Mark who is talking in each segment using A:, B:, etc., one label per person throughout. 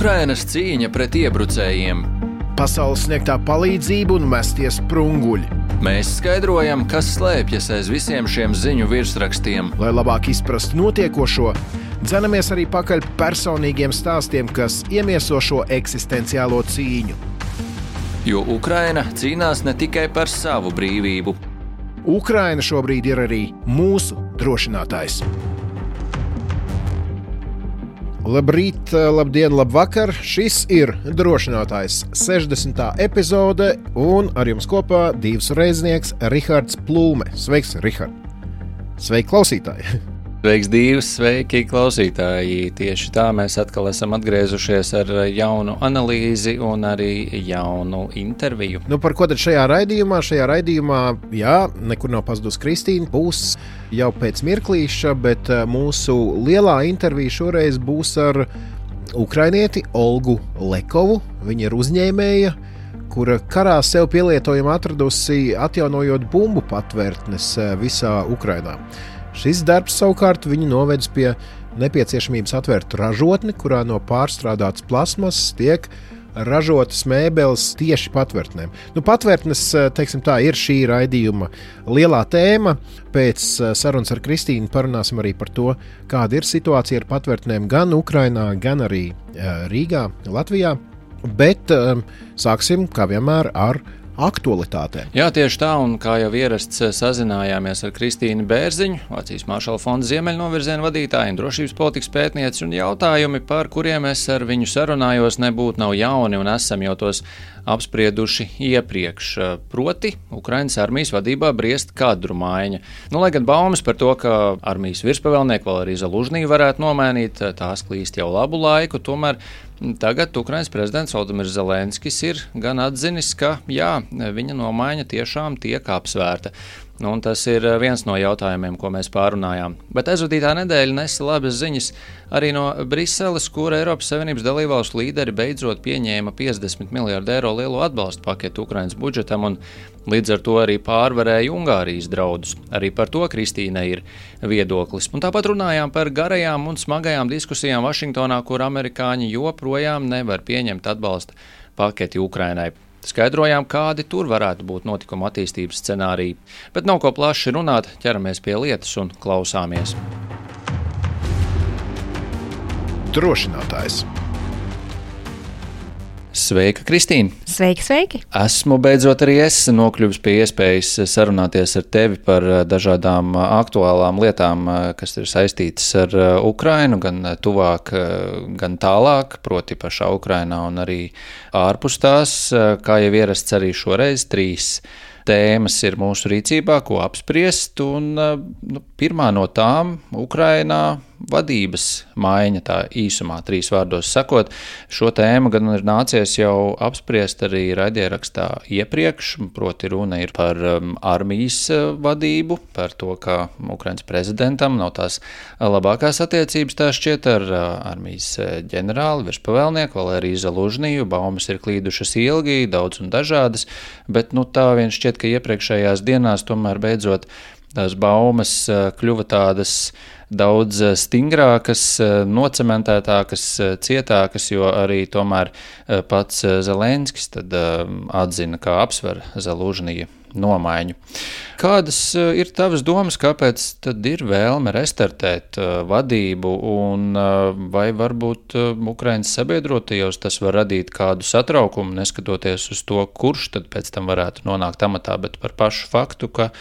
A: Ukrainas cīņa pret iebrucējiem.
B: Pasaules sniegtā palīdzība un mesties sprunguļi.
A: Mēs skaidrojam, kas slēpjas aiz visiem šiem ziņu virsrakstiem.
B: Lai labāk izprastu notiekošo, dzenamies arī pakaļ personīgiem stāstiem, kas iemieso šo eksistenciālo cīņu.
A: Jo Ukraina cīnās ne tikai par savu brīvību.
B: Ukraina šobrīd ir arī mūsu drošinātājs. Labrīt, labdien, labvakar! Šis ir drošinātājs 60. epizode, un ar jums kopā divs reiznieks Rihards Plūme. Sveiks, Rihard! Sveiki, klausītāji!
A: Sveiks, divs, sveiki, klausītāji! Tieši tā mēs atkal esam atgriezušies ar jaunu analīzi un arī jaunu interviju.
B: Nu, par ko tad šajā raidījumā? Šajā raidījumā, jā, nekur nav pazudusi Kristīna, būs jau pēc mirklīša, bet eh, mūsu lielā intervija šoreiz būs ar ukrainieti Olgu Lekovu. Viņa ir uzņēmēja kura karā sev pielietojumu atradusi atjaunojot bumbu patvērtnes eh, visā Ukrajinā. Šis darbs savukārt viņu novedis pie nepieciešamības atvērt ražotni, kurā no pārstrādātas plasmasas tiek ražotas mēbeles tieši patvērtnēm. Nu, patvērtnes tā, ir šī raidījuma lielā tēma. Pēc sarunas ar Kristīnu parunāsim arī par to, kāda ir situācija ar patvērtnēm gan Ukrajinā, gan arī Rīgā, Latvijā. Bet sāksim, kā vienmēr, ar aktualitātēm.
A: Jā, tieši tā, un kā jau ierasts, sazinājāmies ar Kristīnu Bērziņu, Vācijas Maršala fonda ziemeļnovirziena vadītāju un drošības politikas pētnieci, un jautājumi, par kuriem es ar viņu sarunājos, nebūtu nav jauni, un esam jau tos apsprieduši iepriekš. Proti, Ukraiņas armijas vadībā briest kadru maiņa. Nu, lai gan baumas par to, ka armijas virspavēlnieku vēl arī Zalužnī varētu nomainīt, tās klīst jau labu laiku, tomēr Tagad Ukraiņas prezidents Valdemirs Zelenskis ir gan atzinis, ka jā, viņa nomaiņa tiešām tiek apsvērta. Nu, tas ir viens no jautājumiem, ko mēs pārunājām. Bet aizvadītā nedēļa nesa labas ziņas arī no Briseles, kur Eiropas Savienības dalībvalstu līderi beidzot pieņēma 50 miljardu eiro lielo atbalstu paketu Ukraiņas budžetam un līdz ar to arī pārvarēja Ungārijas draudus. Arī par to Kristīne ir viedoklis. Un tāpat runājām par garajām un smagajām diskusijām Vašingtonā, kur amerikāņi joprojām nevar pieņemt atbalsta paketi Ukrainai. Skaidrojām, kādi tur varētu būt notikuma attīstības scenāriji, bet nav ko plaši runāt, ķeramies pie lietas un klausāmies.
B: Drošinātājs.
A: Sveika, Kristīne!
C: Sveiki, sveiki!
A: Esmu beidzot arī es nokļuvis pie iespējas sarunāties ar tevi par eh, dažādām eh, aktuālām lietām, eh, kas ir saistītas ar Ukrainu, gan tuvāk, gan tālāk, proti pašā Ukrainā un arī ārpus tās, kā jau ierasts arī šoreiz trīs tēmas ir mūsu rīcībā, ko apspriest. Un, nu, pirmā no tām - Ukrainā vadības maiņa, tā īsumā, trīs vārdos sakot. Šo tēmu gan ir nācies jau apspriest arī raidierakstā iepriekš, proti runa ir par um, armijas uh, vadību, par to, ka Ukrainas prezidentam nav tās labākās attiecības tā šķiet ar uh, armijas uh, ģenerāli, virspavēlnieku Valēriju Zalužniju. Baumas ir klīdušas ilgi, daudz un dažādas, bet nu, tā vien šķiet, ka iepriekšējās dienās tomēr beidzot tās baumas kļuva tādas daudz eh, stingrākas, eh, nocementētākas, eh, cietākas, jo arī tomēr pats Zelenskis atzina, kā apsver Zelūžnija nomaiņu. Kādas ir tavas domas, kāpēc tad ir vēlme restartēt vadību, un vai varbūt Ukraiņas sabiedrotajos tas var radīt kādu satraukumu, neskatoties uz to, kurš tad pēc tam varētu nonākt amatā, bet par pašu faktu, ka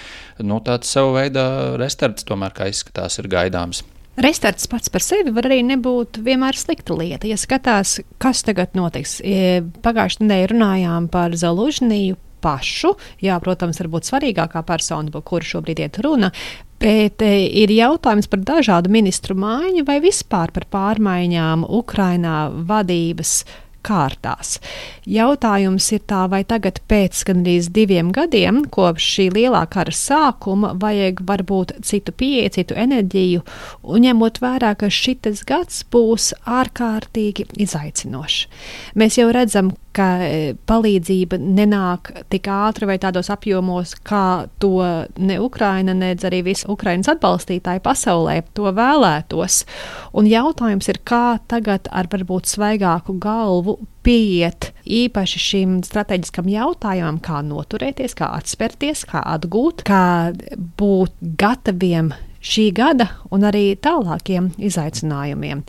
A: nu, tāds savu veidā restarts tomēr, kā izskatās, ir gaidāms gaidāms.
C: Restarts pats par sevi var arī nebūt vienmēr slikta lieta. Ja skatās, kas tagad notiks, e, pagājušajā nedēļā runājām par Zalužniju pašu. Jā, protams, varbūt svarīgākā persona, par kuru šobrīd iet runa. Bet e, ir jautājums par dažādu ministru maiņu vai vispār par pārmaiņām Ukrainā vadības kārtās. Jautājums ir tā, vai tagad pēc gandrīz diviem gadiem, kopš šī lielā kara sākuma, vajag varbūt citu pieeju, citu enerģiju, un ņemot vērā, ka šis gads būs ārkārtīgi izaicinošs. Mēs jau redzam, ka e, palīdzība nenāk tik ātri vai tādos apjomos, kā to ne Ukraina, nedz arī visi Ukrainas atbalstītāji pasaulē to vēlētos. Un jautājums ir, kā tagad ar varbūt svaigāku galvu pieiet īpaši šim strateģiskam jautājumam, kā noturēties, kā atspērties, kā atgūt, kā būt gataviem šī gada un arī tālākiem izaicinājumiem.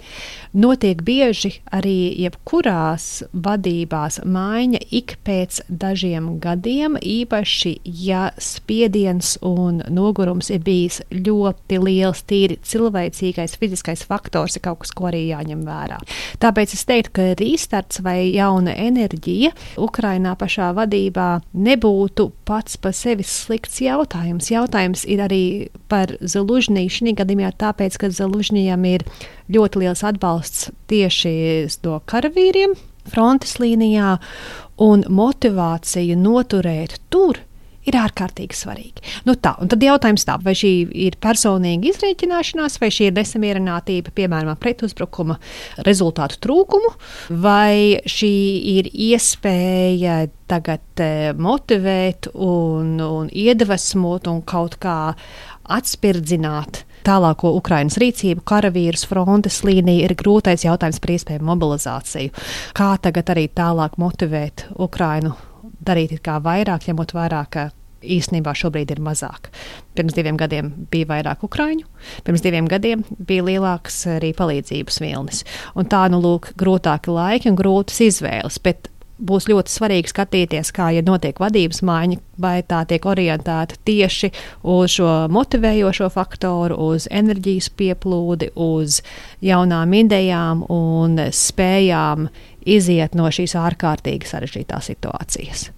C: Notiek bieži arī jebkurās vadībās maiņa ik pēc dažiem gadiem, īpaši ja spiediens un nogurums ir bijis ļoti liels, tīri cilvēcīgais, fiziskais faktors ir kaut kas, ko arī jāņem vērā. Tāpēc es teiktu, ka rīstarts vai jauna enerģija Ukrainā pašā vadībā nebūtu pats par sevi slikts jautājums. Jautājums ir arī par Zelužu Zalužņiju gadījumā tāpēc, ka Zalužņijam ir ļoti liels atbalsts tieši no karavīriem frontes līnijā un motivācija noturēt tur ir ārkārtīgi svarīgi. Nu tā, un tad jautājums tā, vai šī ir personīga izreikināšanās, vai šī ir nesamierinātība, piemēram, pretuzbrukuma rezultātu trūkumu, vai šī ir iespēja tagad eh, motivēt un, un iedvesmot un kaut kā atspirdzināt tālāko Ukrainas rīcību, karavīrus, frontes līniju, ir grūtais jautājums par iespējamu mobilizāciju. Kā tagad arī tālāk motivēt Ukrainu darīt kā vairāk, ņemot vērā, ka īstenībā šobrīd ir mazāk. Pirms diviem gadiem bija vairāk ukrāņu, pirms diviem gadiem bija lielāks arī palīdzības vilnis. Un tā nu lūk, grūtāki laiki un grūtas izvēles. Bet būs ļoti svarīgi skatīties, kā ja notiek vadības maiņa, vai tā tiek orientēta tieši uz šo motivējošo faktoru, uz enerģijas pieplūdi, uz jaunām idejām un spējām iziet no šīs ārkārtīgi sarežģītās situācijas.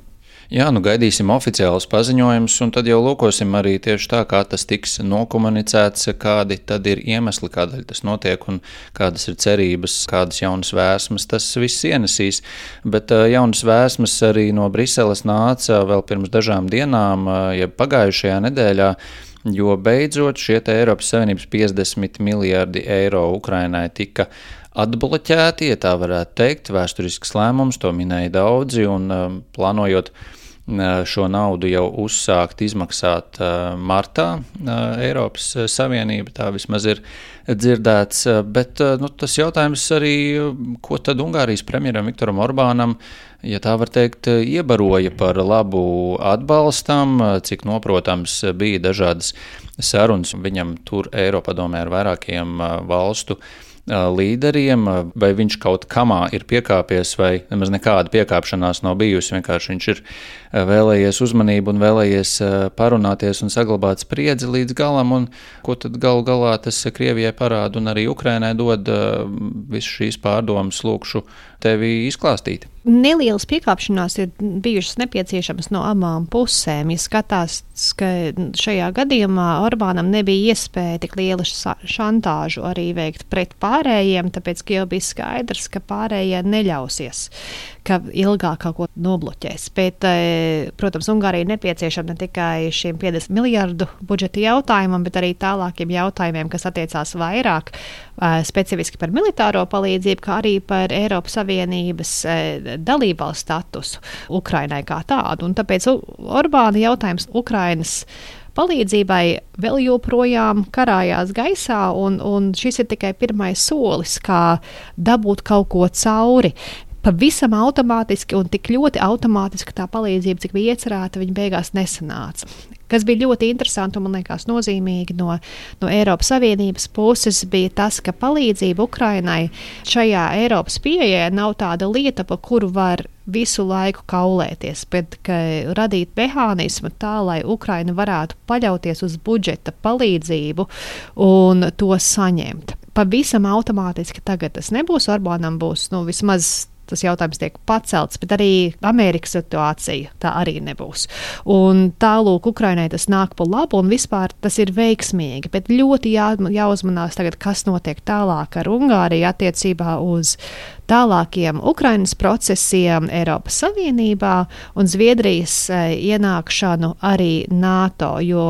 A: Jā, nu gaidīsim oficiālus paziņojumus, un tad jau lūkosim arī tieši tā, kā tas tiks nokomunicēts, kādi tad ir iemesli, kādēļ tas notiek, un kādas ir cerības, kādas jaunas vēsmas tas viss ienesīs. Bet jaunas vēsmas arī no Briseles nāca vēl pirms dažām dienām, jeb pagājušajā nedēļā jo beidzot šie Eiropas Savienības 50 miljardi eiro Ukrainai tika atbloķēti, ja tā varētu teikt. Vēsturisks lēmums, to minēja daudzi, un um, plānojot šo naudu jau uzsākt izmaksāt martā Eiropas Savienība. Tā vismaz ir dzirdēts. Bet nu, tas jautājums arī, ko tad Ungārijas premjeram Viktoram Orbānam, ja tā var teikt, iebaroja par labu atbalstam, cik noprotams bija dažādas sarunas viņam tur Eiropadomē ar vairākiem valstu līderiem, vai viņš kaut kamā ir piekāpies, vai nemaz nekāda piekāpšanās nav bijusi. Vienkārši viņš ir vēlējies uzmanību un vēlējies parunāties un saglabāt spriedzi līdz galam, un ko tad galu galā tas Krievijai parāda un arī Ukrainai dod visu šīs pārdomas lūkšu tevi izklāstīt.
C: Nelielas piekāpšanās ir bijušas nepieciešamas no abām pusēm. Ja skatās, ka šajā gadījumā Orbānam nebija iespēja tik lielu šantāžu arī veikt pret pārējiem, tāpēc ka jau bija skaidrs, ka pārējie neļausies ka ilgāk kaut ko nobloķēs. Bet, eh, protams, Ungārija ir nepieciešama ne tikai šiem 50 miljardu budžeta jautājumam, bet arī tālākiem jautājumiem, kas attiecās vairāk specifiski par militāro palīdzību, kā arī par Eiropas Savienības dalībvalstu statusu Ukrainai kā tādu. Un tāpēc Orbāna jautājums Ukrainas palīdzībai vēl joprojām karājās gaisā, un, un šis ir tikai pirmais solis, kā dabūt kaut ko cauri pavisam automātiski un tik ļoti automātiski tā palīdzība, cik bija iecerēta, viņa beigās nesanāca. Kas bija ļoti interesanti un man liekas nozīmīgi no, no Eiropas Savienības puses, bija tas, ka palīdzība Ukrainai šajā Eiropas pieejā nav tāda lieta, pa kuru var visu laiku kaulēties, bet radīt mehānismu tā, lai Ukraina varētu paļauties uz budžeta palīdzību un to saņemt pavisam automātiski tagad tas nebūs. Orbānam būs nu, vismaz tas jautājums tiek pacelts, bet arī Amerikas situācija tā arī nebūs. Un tālūk, Ukrainai tas nāk pa labu un vispār tas ir veiksmīgi, bet ļoti jā, jāuzmanās tagad, kas notiek tālāk ar Ungāriju attiecībā uz tālākiem Ukrainas procesiem Eiropas Savienībā un Zviedrijas e, ienākšanu arī NATO, jo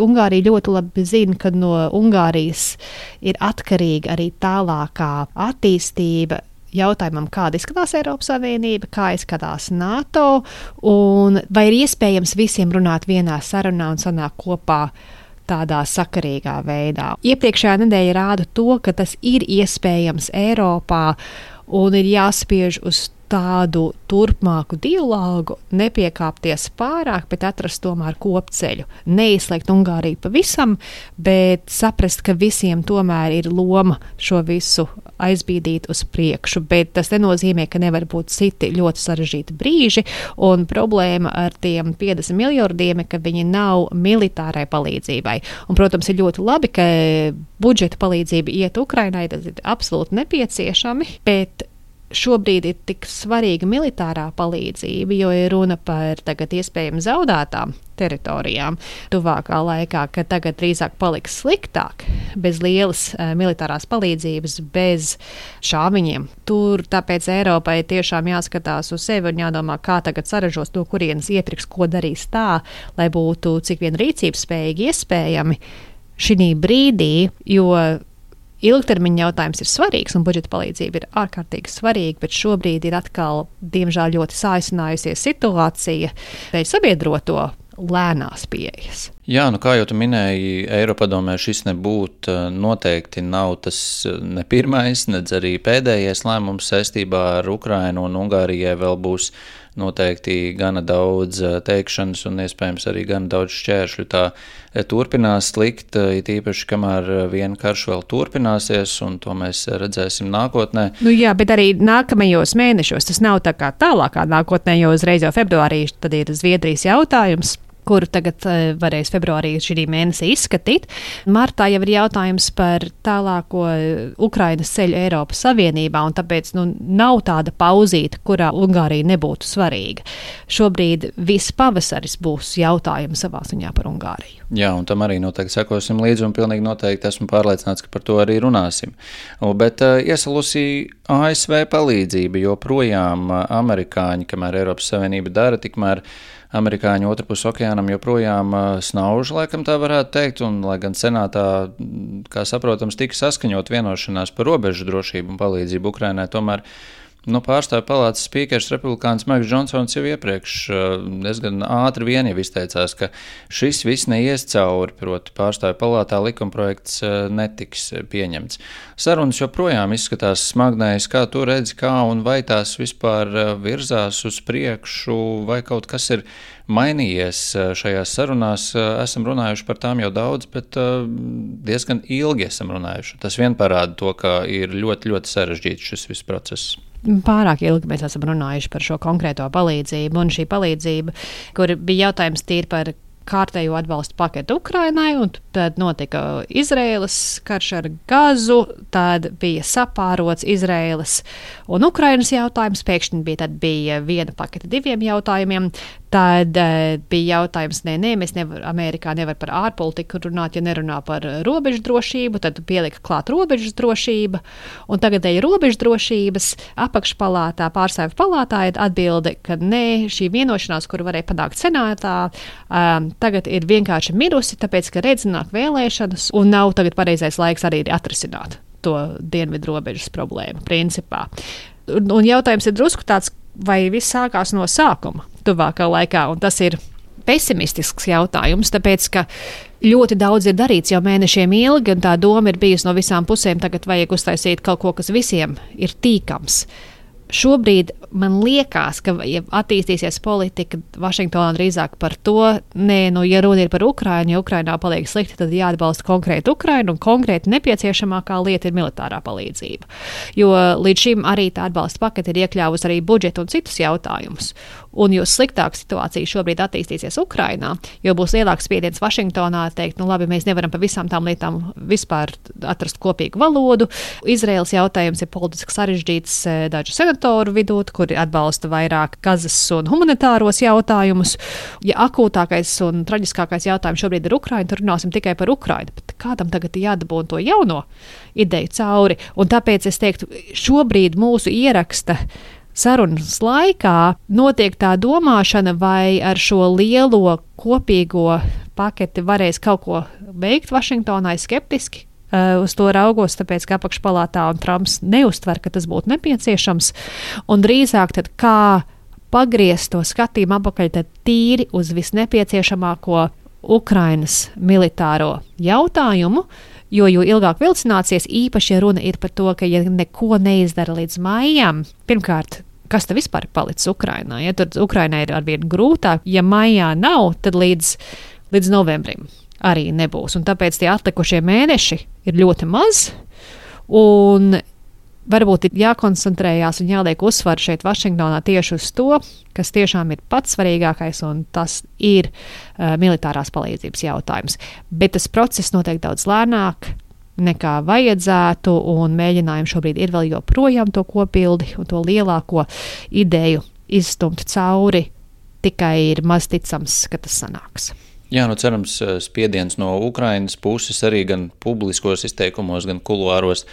C: Ungārija ļoti labi zina, ka no Ungārijas ir atkarīga arī tālākā attīstība jautājumam, kāda izskatās Eiropas Savienība, kā izskatās NATO, un vai ir iespējams visiem runāt vienā sarunā un sanākt kopā. Tādā sakarīgā veidā. Iepriekšējā nedēļa rāda to, ka tas ir iespējams Eiropā un ir jāspiež uz tādu turpmāku dialogu, nepiekāpties pārāk, bet atrast tomēr kopceļu. Neizslēgt Ungāriju pavisam, bet saprast, ka visiem tomēr ir loma šo visu aizbīdīt uz priekšu. Bet tas nenozīmē, ka nevar būt citi ļoti sarežģīti brīži, un problēma ar tiem 50 miljardiem ir, ka viņi nav militārai palīdzībai. Un, protams, ir ļoti labi, ka budžeta palīdzība iet Ukrainai, tas ir absolūti nepieciešami, bet šobrīd ir tik svarīga militārā palīdzība, jo ir runa par tagad iespējami zaudētām teritorijām tuvākā laikā, ka tagad drīzāk paliks sliktāk, bez lielas uh, militārās palīdzības, bez šāviņiem. Tur tāpēc Eiropai tiešām jāskatās uz sevi un jādomā, kā tagad saražos, no kurienes iepirks, ko darīs tā, lai būtu cik vien rīcības spējīgi iespējami šī brīdī, jo ilgtermiņa jautājums ir svarīgs, un budžeta palīdzība ir ārkārtīgi svarīga, bet šobrīd ir atkal, diemžēl, ļoti sāsinājusies situācija dēļ sabiedroto lēnās pieejas.
A: Jā, nu kā jau tu minēji, Eiropadomē šis nebūtu noteikti nav tas ne pirmais, nedz arī pēdējais lēmums saistībā ar Ukrainu un Ungārijai vēl būs noteikti gana daudz teikšanas un iespējams arī gana daudz šķēršļu. Tā turpinās slikt, it īpaši kamēr viena karš vēl turpināsies, un to mēs redzēsim nākotnē.
C: Nu jā, bet arī nākamajos mēnešos tas nav tā kā tālākā nākotnē, jo uzreiz jau februārī tad ir Zviedrijas jautājums kuru tagad uh, varēs februārī šī mēnesī izskatīt. Martā jau ir jautājums par tālāko Ukrainas ceļu Eiropas Savienībā, un tāpēc nu, nav tāda pauzīta, kurā Ungārija nebūtu svarīga. Šobrīd viss pavasaris būs jautājums savā ziņā par Ungāriju.
A: Jā, un tam arī noteikti sekosim līdzi, un pilnīgi noteikti esmu pārliecināts, ka par to arī runāsim. Bet uh, iesalusī ASV palīdzība joprojām amerikāņi, kamēr Eiropas Savienība dara, tikmēr amerikāņu otrpus okeānam joprojām snauž, laikam tā varētu teikt, un lai gan senātā, kā saprotams, tika saskaņot vienošanās par robežu drošību un palīdzību Ukrainai, tomēr Nu, pārstāvju palātas spīkers republikāns Maiks Džonsons jau iepriekš diezgan ātri vien jau izteicās, ka šis viss neies cauri, proti pārstāvju palātā likumprojekts netiks pieņemts. Sarunas joprojām izskatās smagnējas, kā tu redzi, kā un vai tās vispār virzās uz priekšu, vai kaut kas ir mainījies šajās sarunās. Esam runājuši par tām jau daudz, bet diezgan ilgi esam runājuši. Tas vien parāda to, ka ir ļoti, ļoti sarežģīts šis viss process
C: pārāk ilgi mēs esam runājuši par šo konkrēto palīdzību. Un šī palīdzība, kur bija jautājums tīri par kārtējo atbalstu paketu Ukrainai, un tad notika Izraēlas karš ar Gazu, tad bija sapārots Izraēlas un Ukrainas jautājums, pēkšņi bija, bija viena paketa diviem jautājumiem, Tad uh, bija jautājums, nē, nē, mēs nevaram, Amerikā nevar par ārpolitiku runāt, ja nerunā par robežu drošību, tad pielika klāt robežu drošība. Un tagadēji robežu drošības apakšpalātā, pārstāvju palātā ir atbilde, ka nē, šī vienošanās, kuru varēja panākt senātā, um, tagad ir vienkārši mirusi, tāpēc, ka redz nāk vēlēšanas un nav tagad pareizais laiks arī atrisināt to dienvidu robežas problēmu principā. Un, un jautājums ir drusku tāds, vai viss sākās no sākuma tuvākā laikā, un tas ir pesimistisks jautājums, tāpēc ka ļoti daudz ir darīts jau mēnešiem ilgi, un tā doma ir bijusi no visām pusēm, tagad vajag uztaisīt kaut ko, kas visiem ir tīkams. Šobrīd man liekas, ka ja attīstīsies politika Vašingtonā drīzāk par to, nē, nu, ja runa ir par Ukrajinu, ja Ukrajinā paliek slikti, tad jāatbalsta konkrēti Ukraina un konkrēti nepieciešamākā lieta ir militārā palīdzība. Jo līdz šim arī tā atbalsta pakete ir iekļāvusi arī budžetu un citus jautājumus. Un jo sliktāka situācija šobrīd attīstīsies Ukrajinā, jo būs lielāks spiediens Vašingtonā teikt, nu labi, mēs nevaram par visām tām lietām vispār atrast kopīgu valodu. Izraels jautājums ir politiski sarežģīts eh, dažu senatoru vidū, kuri atbalsta vairāk gazas un humanitāros jautājumus. Ja akūtākais un traģiskākais jautājums šobrīd ir Ukraina, tad runāsim tikai par Ukrainu. Bet kādam tagad ir jādabūna to jauno ideju cauri? Un tāpēc es teiktu, šobrīd mūsu ieraksta sarunas laikā notiek tā domāšana, vai ar šo lielo kopīgo paketi varēs kaut ko veikt Vašingtonā, ir skeptiski. Uh, uz to raugos, tāpēc, ka apakšpalātā un Trumps neuztver, ka tas būtu nepieciešams. Un drīzāk tad kā pagriezt to skatījumu apakaļ tīri uz visnepieciešamāko Ukrainas militāro jautājumu, Jo, jo ilgāk vilcināsies, īpaši, ja runa ir par to, ka, ja neko neizdara līdz maijam, pirmkārt, kas tad vispār ir palicis Ukrainā? Ja tur Ukrainai ir arvien grūtāk, ja maijā nav, tad līdz, līdz novembrim arī nebūs. Un tāpēc tie atlikušie mēneši ir ļoti maz. Un varbūt ir jākoncentrējās un jāliek uzsvars šeit, Vašingtonā, tieši uz to, kas tiešām ir pats svarīgākais, un tas ir uh, militārās palīdzības jautājums. Bet tas process notiek daudz lēnāk. Nekā vajadzētu, un mēģinājumi šobrīd ir vēl joprojām to kopildi un to lielāko ideju izstumt cauri. Tikai ir maz ticams, ka tas sanāks.
A: Jā, nu cerams, spiediens no Ukrainas puses arī gan publiskos izteikumos, gan kuluāros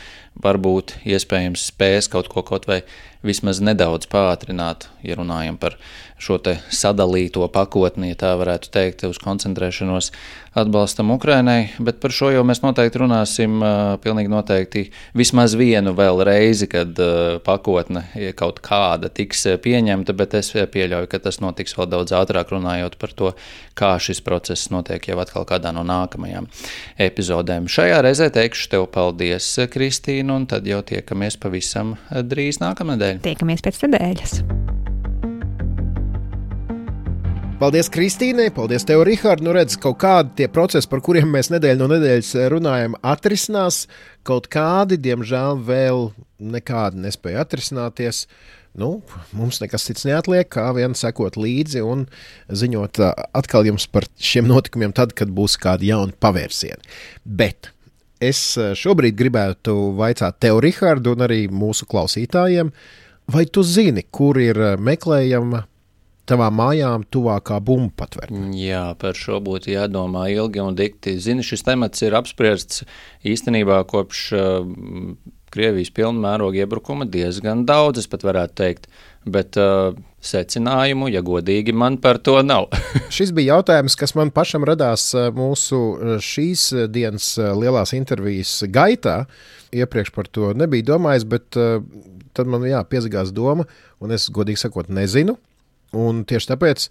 A: varbūt iespējams spēs kaut ko kaut vai vismaz nedaudz pātrināt, ja runājam par šo sadalīto pakotni, ja tā varētu teikt, uz koncentrēšanos atbalstam Ukrainai, bet par šo jau mēs noteikti runāsim pilnīgi noteikti vismaz vienu vēl reizi, kad pakotne kaut kāda tiks pieņemta, bet es pieļauju, ka tas notiks vēl daudz ātrāk runājot par to, kā šis process notiek jau atkal kādā no nākamajām epizodēm. Šajā reizē teikšu tev paldies, Kristīna, un tad jau tiekamies pavisam drīz nākamnedēļ.
C: Tiekamies pēc nedēļas.
B: Paldies, Kristīnai, paldies tev, Rihard. Nu, redz, kaut kādi tie procesi, par kuriem mēs nedēļu no nedēļas runājam, atrisinās. Kaut kādi, diemžēl, vēl nekādi nespēja atrisināties. Nu, mums nekas cits neatliek, kā vien sekot līdzi un ziņot atkal jums par šiem notikumiem, tad, kad būs kādi jauni pavērsieni. Bet es šobrīd gribētu vaicāt tev, Rihard, un arī mūsu klausītājiem, vai tu zini, kur ir meklējama tavām mājām tuvākā bumbu patvērtne?
A: Jā, par šo būtu jādomā ilgi un dikti. Zini, šis temats ir apspriests īstenībā kopš uh, Krievijas pilna mēroga iebrukuma diezgan daudz, es pat varētu teikt. Bet uh, secinājumu, ja godīgi, man par to nav.
B: Šis bija jautājums, kas man pašam radās uh, mūsu šīs dienas lielās intervijas gaitā. Iepriekš par to nebija domājis, bet uh, tad man jā, piezagās doma, un es godīgi sakot, nezinu. Un tieši tāpēc,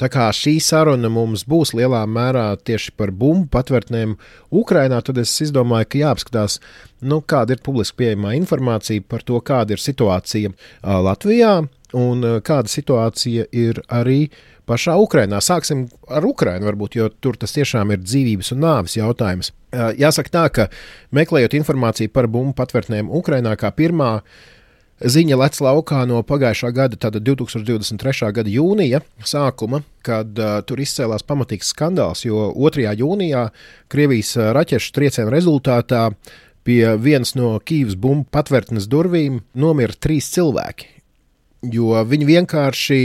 B: tā kā šī saruna mums būs lielā mērā tieši par bumbu patvērtnēm Ukrajinā, tad es izdomāju, ka jāapskatās, nu, kāda ir publiski pieejamā informācija par to, kāda ir situācija Latvijā un kāda situācija ir arī pašā Ukrajinā. Sāksim ar Ukrajinu, varbūt, jo tur tas tiešām ir dzīvības un nāves jautājums. Jāsaka tā, ka meklējot informāciju par bumbu patvērtnēm Ukrajinā kā pirmā, Ziņa lec laukā no pagājušā gada, tātad 2023. gada jūnija sākuma, kad uh, tur izcēlās pamatīgs skandāls, jo 2. jūnijā Krievijas raķešu trieciena rezultātā pie vienas no Kīivas bumbu patvērtnes durvīm nomira trīs cilvēki. Jo viņi vienkārši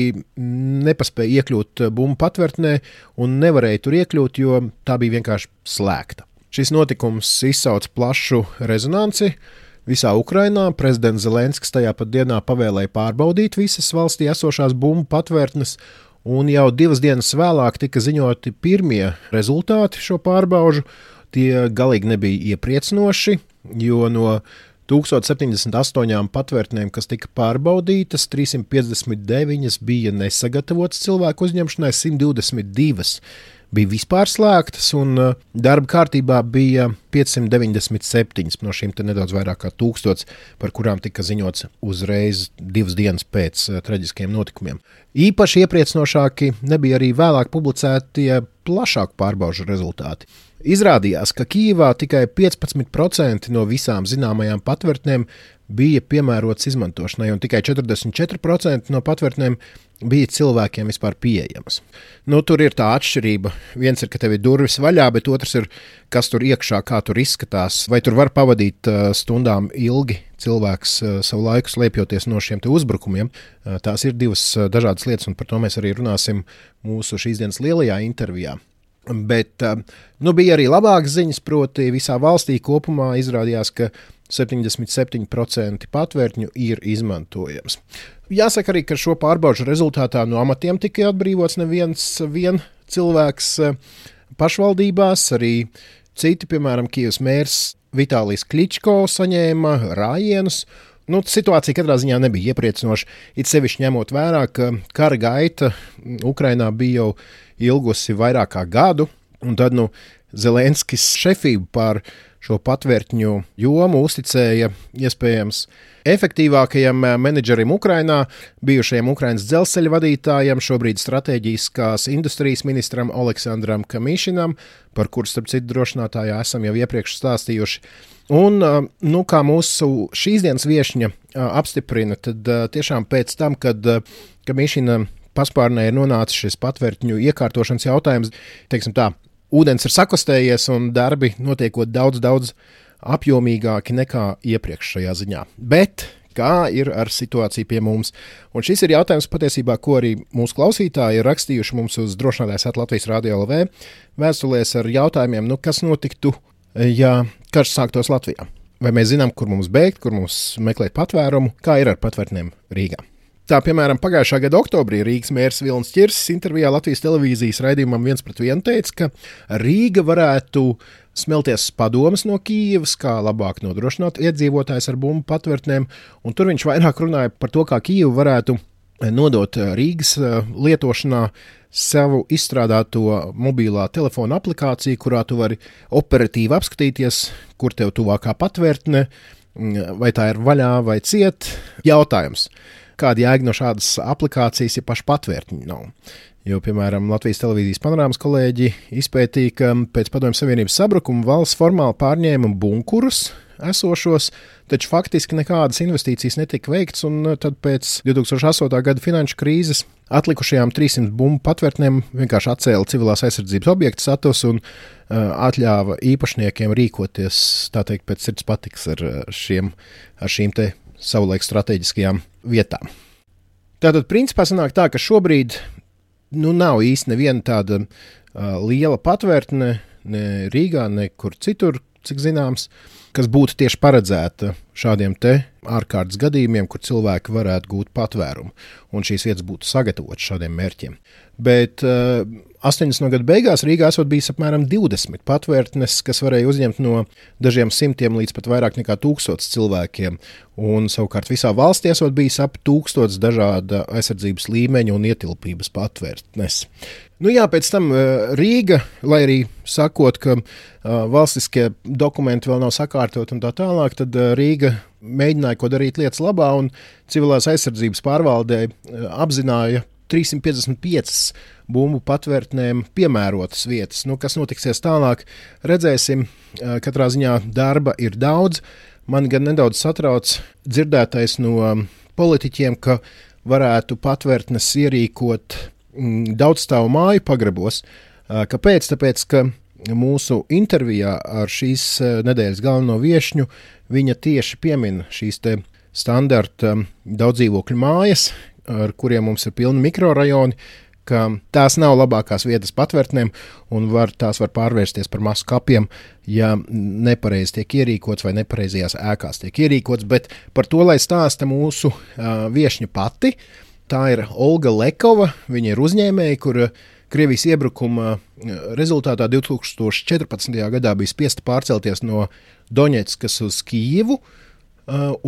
B: nepaspēja iekļūt bumbu patvērtnē un nevarēja tur iekļūt, jo tā bija vienkārši slēgta. Šis notikums izsauca plašu rezonanci, uh, Visā Ukrainā prezidents Zelenskis tajā pat dienā pavēlēja pārbaudīt visas valstī esošās bumbu patvērtnes, un jau divas dienas vēlāk tika ziņoti pirmie rezultāti šo pārbaužu. Tie galīgi nebija iepriecinoši, jo no 1078 patvērtnēm, kas tika pārbaudītas, 359 bija nesagatavotas cilvēku uzņemšanai, 122 bija vispār slēgtas, un uh, darba kārtībā bija 597 no šīm nedaudz vairāk kā tūkstots, par kurām tika ziņots uzreiz divas dienas pēc uh, traģiskiem notikumiem. Īpaši iepriecinošāki nebija arī vēlāk publicētie plašāku pārbaužu rezultāti. Izrādījās, ka Kīvā tikai 15% no visām zināmajām patvērtnēm bija piemērots izmantošanai, un tikai 44% no patvērtnēm bija cilvēkiem vispār pieejamas. Nu, tur ir tā atšķirība. Viens ir, ka tev ir durvis vaļā, bet otrs ir, kas tur iekšā, kā tur izskatās. Vai tur var pavadīt uh, stundām ilgi cilvēks uh, savu laiku slēpjoties no šiem uzbrukumiem. Uh, tās ir divas dažādas lietas, un par to mēs arī runāsim mūsu šīs dienas lielajā intervijā. Bet nu, bija arī labākas ziņas, proti, visā valstī kopumā izrādījās, ka 77% patvērtņu ir izmantojams. Jāsaka arī, ka šo pārbaudu rezultātā no amatiem tika atbrīvots neviens vien cilvēks uh, pašvaldībās, arī citi, piemēram, Kijavas mērs Vitālijs Kličko saņēma rājienus. Nu, situācija katrā ziņā nebija iepriecinoša. It sevišķi ņemot vērā, ka kara gaita Ukrainā bija jau ilgusi vairāk kā gadu, un tad nu, Zelenskis šefību pār šo patvērtņu jomu uzticēja iespējams efektīvākajam eh, menedžerim Ukrainā, bijušajam Ukraiņas dzelzceļa vadītājam, šobrīd strateģiskās industrijas ministram Aleksandram Kamišinam, par kuru, starp citu, drošinātājā esam jau iepriekš stāstījuši. Un, eh, nu, kā mūsu šīs dienas viesņa eh, apstiprina, tad tiešām pēc tam, kad Kamišina paspārnē ir nonācis šis patvērtņu iekārtošanas jautājums. Teiksim tā, ūdens ir sakostējies un darbi notiekot daudz, daudz apjomīgāki nekā iepriekš šajā ziņā. Bet kā ir ar situāciju pie mums. Un šis ir jautājums patiesībā, ko arī mūsu klausītāji ir rakstījuši mums uz drošinātājs Latvijas Rādio LV vēstulēs ar jautājumiem, nu, kas notiktu, ja karš sāktos Latvijā. Vai mēs zinām, kur mums bēgt, kur mums meklēt patvērumu, kā ir ar patvērtnēm Rīgā. Tā, piemēram, pagājušā gada oktobrī Rīgas mērs Vilnis Čirsis intervijā Latvijas televīzijas raidījumam viens pret vienu teica, ka Rīga varētu smelties padomas no Kīivas, kā labāk nodrošināt iedzīvotājus ar bumbu patvērtnēm, un tur viņš vairāk runāja par to, kā Kīiva varētu nodot Rīgas eh, lietošanā savu izstrādāto mobilā telefona aplikāciju, kurā tu vari operatīvi apskatīties, kur tev tuvākā patvērtne, vai tā ir vaļā vai ciet. Jautājums kāda jēga no šādas aplikācijas, ja paši patvērtņi nav. Jo, piemēram, Latvijas televīzijas panorāmas kolēģi izpētīja, ka pēc Padomju Savienības sabrukuma valsts formāli pārņēma bunkurus esošos, taču faktiski nekādas investīcijas netika veikts, un tad pēc 2008. gada finanšu krīzes atlikušajām 300 bumbu patvērtnēm vienkārši atcēla civilās aizsardzības objektu status un uh, atļāva īpašniekiem rīkoties, tā teikt, pēc sirds patiks ar, šiem, ar šīm te savulaik strateģiskajām vietām. Tātad, principā, sanāk tā, ka šobrīd nu, nav īsti neviena tāda uh, liela patvērtne ne Rīgā, nekur citur, cik zināms, kas būtu tieši paredzēta šādiem te ārkārtas gadījumiem, kur cilvēki varētu gūt patvērumu, un šīs vietas būtu sagatavotas šādiem mērķiem. Bet uh, 80. gadu beigās Rīgā esot bijis apmēram 20 patvērtnes, kas varēja uzņemt no dažiem simtiem līdz pat vairāk nekā tūkstots cilvēkiem. Un savukārt visā valstī esot bijis ap tūkstots dažāda aizsardzības līmeņa un ietilpības patvērtnes. Nu jā, pēc tam uh, Rīga, lai arī sakot, ka uh, valstiskie dokumenti vēl nav sakārtot un tā tālāk, tad uh, Rīga mēģināja ko darīt lietas labā un civilās aizsardzības pārvaldē apzināja 355 bumbu patvērtnēm piemērotas vietas. Nu, kas notiksies tālāk, redzēsim. Katrā ziņā darba ir daudz. Man gan nedaudz satrauc dzirdētais no politiķiem, ka varētu patvērtnes ierīkot daudzstāvu māju pagrabos. Kāpēc? Tāpēc, ka mūsu intervijā ar šīs nedēļas galveno viesņu viņa tieši piemin šīs standarta daudzdzīvokļu mājas, ar kuriem mums ir pilni mikrorajoni, ka tās nav labākās vietas patvērtnēm, un var, tās var pārvērsties par masu kapiem, ja nepareizi tiek ierīkots vai nepareizajās ēkās tiek ierīkots. Bet par to, lai stāsta mūsu uh, viesņa pati, tā ir Olga Lekova. Viņa ir uzņēmēja, kur Krievijas iebrukuma rezultātā 2014. gadā bija spiesta pārcelties no Doņetskas uz Kijivu. Uh,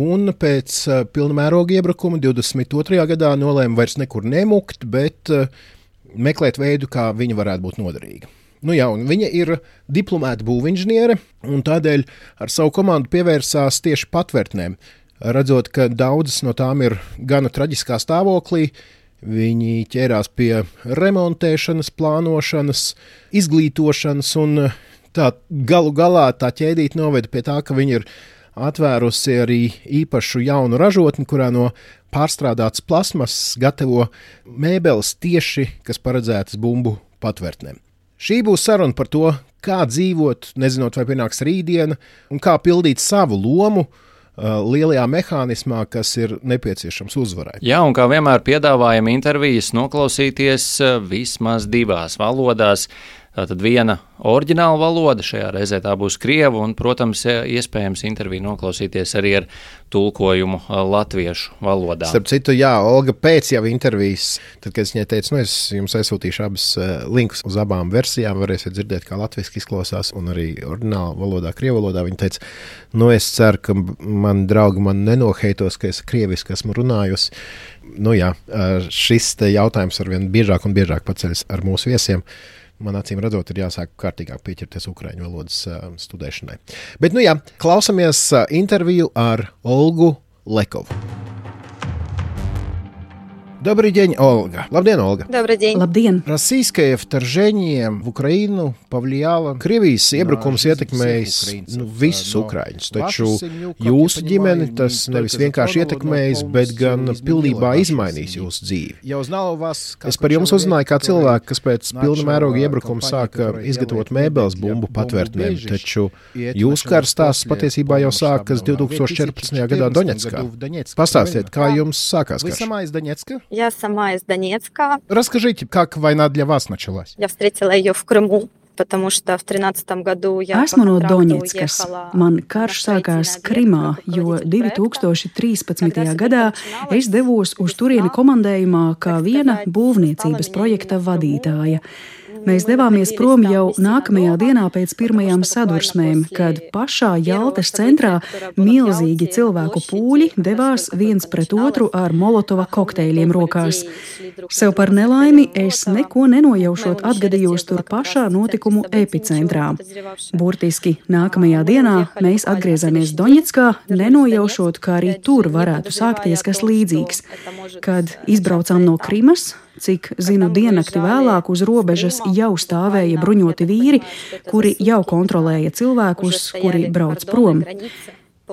B: un pēc uh, pilna mēroga iebrukuma 22. gadā nolēma vairs nekur nemukt, bet uh, meklēt veidu, kā viņa varētu būt noderīga. Nu jā, viņa ir diplomāta būvinženiere, un tādēļ ar savu komandu pievērsās tieši patvērtnēm. Redzot, ka daudzas no tām ir gana traģiskā stāvoklī, viņi ķērās pie remontēšanas, plānošanas, izglītošanas un Tā galu galā tā ķēdīte noveda pie tā, ka viņi ir atvērusi arī īpašu jaunu ražotni, kurā no pārstrādātas plasmasas gatavo mēbeles tieši, kas paredzētas bumbu patvērtnēm. Šī būs saruna par to, kā dzīvot, nezinot, vai pienāks rītdiena, un kā pildīt savu lomu uh, lielajā mehānismā, kas ir nepieciešams uzvarai.
A: Jā, un kā vienmēr piedāvājam intervijas noklausīties uh, vismaz divās valodās. Tātad viena oriģināla valoda, šajā reizē tā būs krievu, un, protams, iespējams interviju noklausīties arī ar tulkojumu latviešu valodā.
B: Starp citu, jā, Olga pēc jau intervijas, tad, kad es viņai teicu, nu, es jums aizsūtīšu abas linkus uz abām versijām, varēsiet dzirdēt, kā latviešu izklausās, un arī oriģināla valodā, krievu valodā. Viņa teica, nu, es ceru, ka mani draugi man nenoheitos, ka es krieviski esmu runājusi. Nu, jā, šis jautājums arvien biežāk un biežāk paceļas ar mūsu viesiem man acīm redzot, ir jāsāk kārtīgāk pieķerties ukraiņu valodas studēšanai. Bet, nu jā, klausamies interviju ar Olgu Lekovu. Добрый день, Ольга. Labdien, Olga.
D: Добрый день.
C: Labdien!
B: Российское вторжение в Украину повлияло. Krievijas iebrukums ietekmējis nu, visus ukrāņus, taču jūsu ģimeni tas nevis vienkārši ietekmējis, bet gan pilnībā izmainījis jūsu dzīvi. Es par jums uzzināju kā cilvēku, kas pēc pilna mēroga iebrukuma sāka izgatavot mēbeles bumbu patvērtnēm, taču jūsu kara stāsts patiesībā jau sākas 2014. gadā Doņetskā. Pastāstiet, kā jums sākās karš?
D: Я сама из Донецка.
B: Расскажите, как война для вас началась?
D: Я встретила ее в Крыму. Потому что в 13. году я
E: Esmu no Doņetskas. Man karš sākās Krimā, jo 2013. gadā es devos uz turieni komandējumā kā viena būvniecības projekta vadītāja. Mēs devāmies prom jau nākamajā dienā pēc pirmajām sadursmēm, kad pašā Jaltas centrā milzīgi cilvēku pūļi devās viens pret otru ar molotova kokteļiem rokās. Sev par nelaimi es neko nenojaušot atgadījos tur pašā notikumu epicentrā. Burtiski nākamajā dienā mēs atgriezāmies Doņetskā, nenojaušot, ka arī tur varētu sākties kas līdzīgs. Kad izbraucām no Krimas, Cik zinu, diennakti vēlāk uz robežas jau stāvēja bruņoti vīri, kuri jau kontrolēja cilvēkus, kuri brauc prom.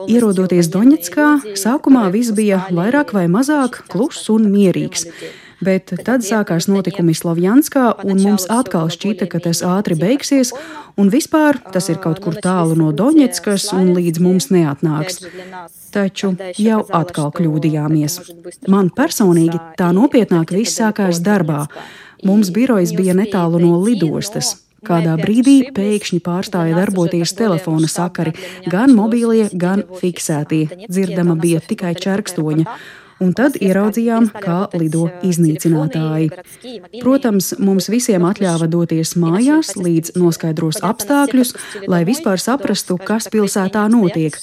E: Ierodoties Doņetskā, sākumā viss bija vairāk vai mazāk kluss un mierīgs. Bet tad sākās notikumi Slovjanskā, un mums atkal šķita, ka tas ātri beigsies, un vispār tas ir kaut kur tālu no Doņetskas un līdz mums neatnāks. Taču jau atkal kļūdījāmies. Man personīgi tā nopietnāk viss sākās darbā. Mums birojas bija netālu no lidostas. Kādā brīdī pēkšņi pārstāja darboties telefona sakari, gan mobīlie, gan fiksētie. Dzirdama bija tikai čerkstoņa un tad ieraudzījām, kā lido iznīcinātāji. Protams, mums visiem atļāva doties mājās, līdz noskaidros apstākļus, lai vispār saprastu, kas pilsētā notiek.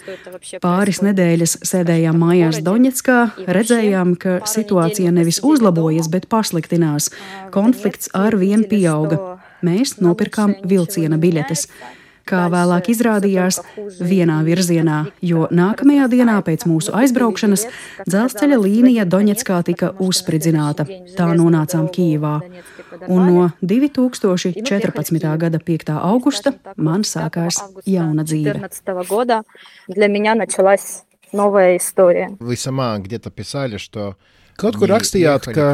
E: Pāris nedēļas sēdējām mājās Doņetskā, redzējām, ka situācija nevis uzlabojas, bet pasliktinās. Konflikts ar vien pieauga. Mēs nopirkām vilciena biļetes kā vēlāk izrādījās, vienā virzienā, jo nākamajā dienā pēc mūsu aizbraukšanas dzelzceļa līnija Doņetskā tika uzspridzināta. Tā nonācām Kīvā. Un no 2014. gada 5. augusta man sākās jauna dzīve.
D: Новая история.
B: Вы сама где-то писали, что Kaut kur rakstījāt, ka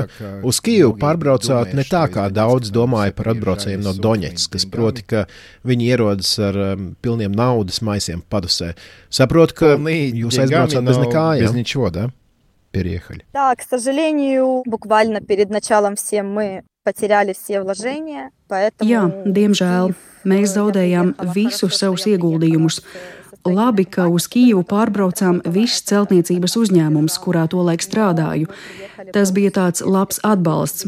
B: uz Kijevu pārbraucāt ne tā, kā daudz domāja par atbraucējiem no Doņetskas, proti, ka viņi ierodas ar um, pilniem naudas maisiem padusē. Saprotu, ka jūs aizbraucāt bez nekā, без ничего, да? Переехали.
D: Да, к сожалению, буквально перед началом всем мы потеряли все вложения, поэтому...
E: Jā, diemžēl mēs zaudējām visus savus ieguldījumus. Labi, ka uz Kijevu pārbraucām viss celtniecības uzņēmums, kurā tolaik strādāju. Tas bija tāds labs atbalsts.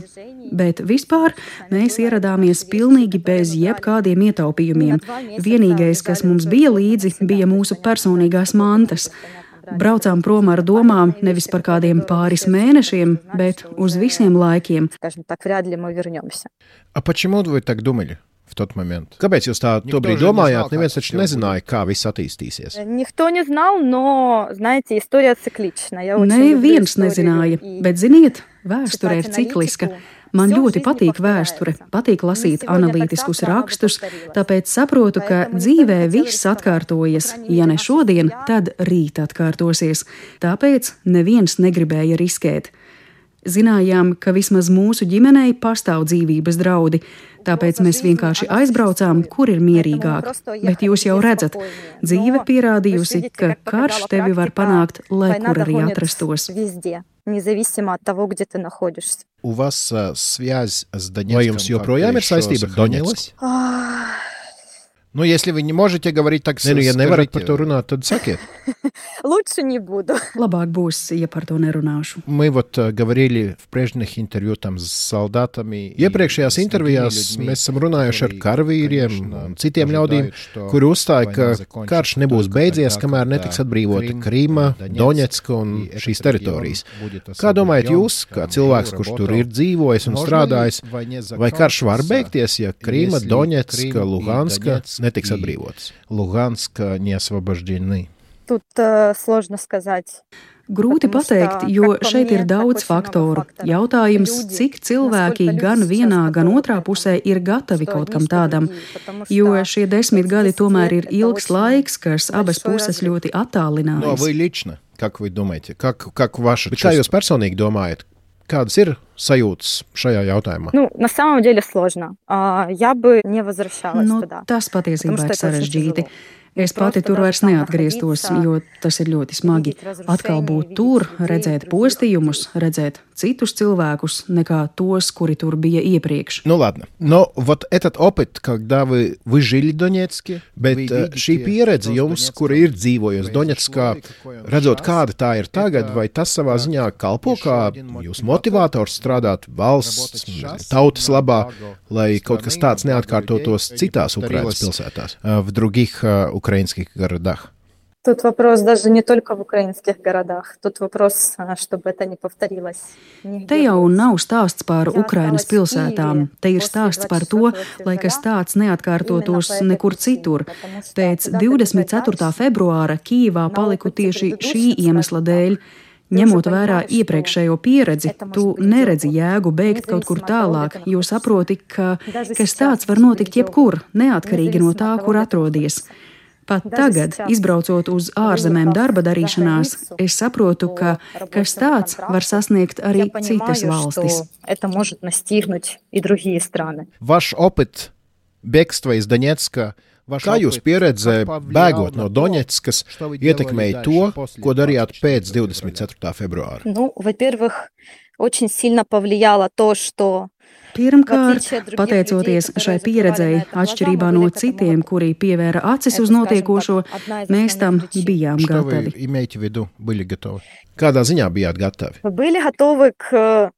E: Bet vispār mēs ieradāmies pilnīgi bez jebkādiem ietaupījumiem. Vienīgais, kas mums bija līdzi, bija mūsu personīgās mantas. Braucām prom ar domām nevis par kādiem pāris mēnešiem, bet uz visiem laikiem.
B: А почему вы так думали? в тот момент? Kāpēc jūs tā tobrīd domājāt? Neviens taču nezināja, kā viss attīstīsies.
D: Никто не знал, но, знаете, история циклична.
E: Neviens nezināja, bet ziniet, vēsture ir cikliska. Man ļoti patīk vēsture, patīk lasīt analītiskus rakstus, tāpēc saprotu, ka dzīvē viss atkārtojas. Ja ne šodien, tad rīt atkārtosies. Tāpēc neviens negribēja riskēt. Zinājām, ka vismaz mūsu ģimenei pastāv dzīvības draudi, tāpēc mēs vienkārši aizbraucām, kur ir mierīgāk. Bet jūs jau redzat, dzīve pierādījusi, ka karš tevi var panākt, lai kur arī atrastos.
D: Независимо от того, где ты находишься.
B: У вас uh, связь с Донецком? Vai jums joprojām ir saistība ar Donetsku? Nu, если вы не можете говорить так, ne, nu, ja nevarat par to runāt, tad sakiet.
D: Лучше не буду.
E: Labāk būs, ja par to nerunāšu.
B: Мы вот uh, говорили в прежних интервью там с солдатами. Iepriekšējās intervijās mēs esam runājuši ar karavīriem un citiem ļaudīm, kuri uzstāja, ka karš nebūs beidzies, kamēr netiks atbrīvota Krīma, Doņetska un šīs teritorijas. Kā domājat jūs, kā cilvēks, kurš tur ir dzīvojis un strādājis, vai karš var beigties, ja Krīma, Doņetska, Luhanska netiks atbrīvotas. Luhanska neosvobождены.
D: Тут uh, сложно сказать.
E: Grūti pateikt, jo šeit ir daudz faktoru. Jautājums, cik cilvēki gan vienā, gan otrā pusē ir gatavi kaut kam tādam, jo šie desmit gadi tomēr ir ilgs laiks, kas abas puses ļoti attālinās.
B: No, лично, как вы думаете, как, как ваше Kā jūs personīgi domājat, Kādas ir sajūtas šajā jautājumā?
D: Nu, на самом деле сложно. Я бы не возвращалась
E: nu,
D: туда.
E: Tas patiesībā ir sarežģīti. Es pati tur vairs neatgrieztos, jo tas ir ļoti smagi. Atkal būt tur, redzēt postījumus, redzēt citus cilvēkus, nekā tos, kuri tur bija iepriekš.
B: Nu, ладно. Но вот этот опыт, когда вы, вы жили в Донецке, bet šī pieredze jums, kura ir dzīvojusi Doņetskā, redzot, kāda tā ir tagad, vai tas savā ziņā kalpo kā jūsu motivators strādāt valsts, tautas labā, lai kaut kas tāds neatkārtotos citās Ukrainas pilsētās, в других украинских городах?
D: Тут вопрос даже не только в украинских городах. Тут вопрос, чтобы это не повторилось.
E: Te jau nav stāsts par Ukrainas pilsētām. Te ir stāsts par to, lai kas tāds neatkārtotos nekur citur. Pēc 24. februāra Kīvā paliku tieši šī iemesla dēļ. Ņemot vērā iepriekšējo pieredzi, tu neredzi jēgu beigt kaut kur tālāk, jo saproti, ka kas tāds var notikt jebkur, neatkarīgi no tā, kur atrodies. Pat tagad, izbraucot uz ārzemēm darba darīšanās, es saprotu, ka kas tāds var sasniegt arī citas valstis.
B: Ваш опыт бегства из Донецка Kā jūs pieredze, bēgot no Doņetskas, ietekmēja to, ko darījāt pēc 24. februāra?
D: Nu, очень сильно повлияло то, что
E: Pirmkārt, pateicoties šai pieredzei, atšķirībā no citiem, kuri pievēra acis uz notiekošo, mēs tam bijām gatavi.
B: Kādā ziņā bijāt gatavi?
D: Были готовы к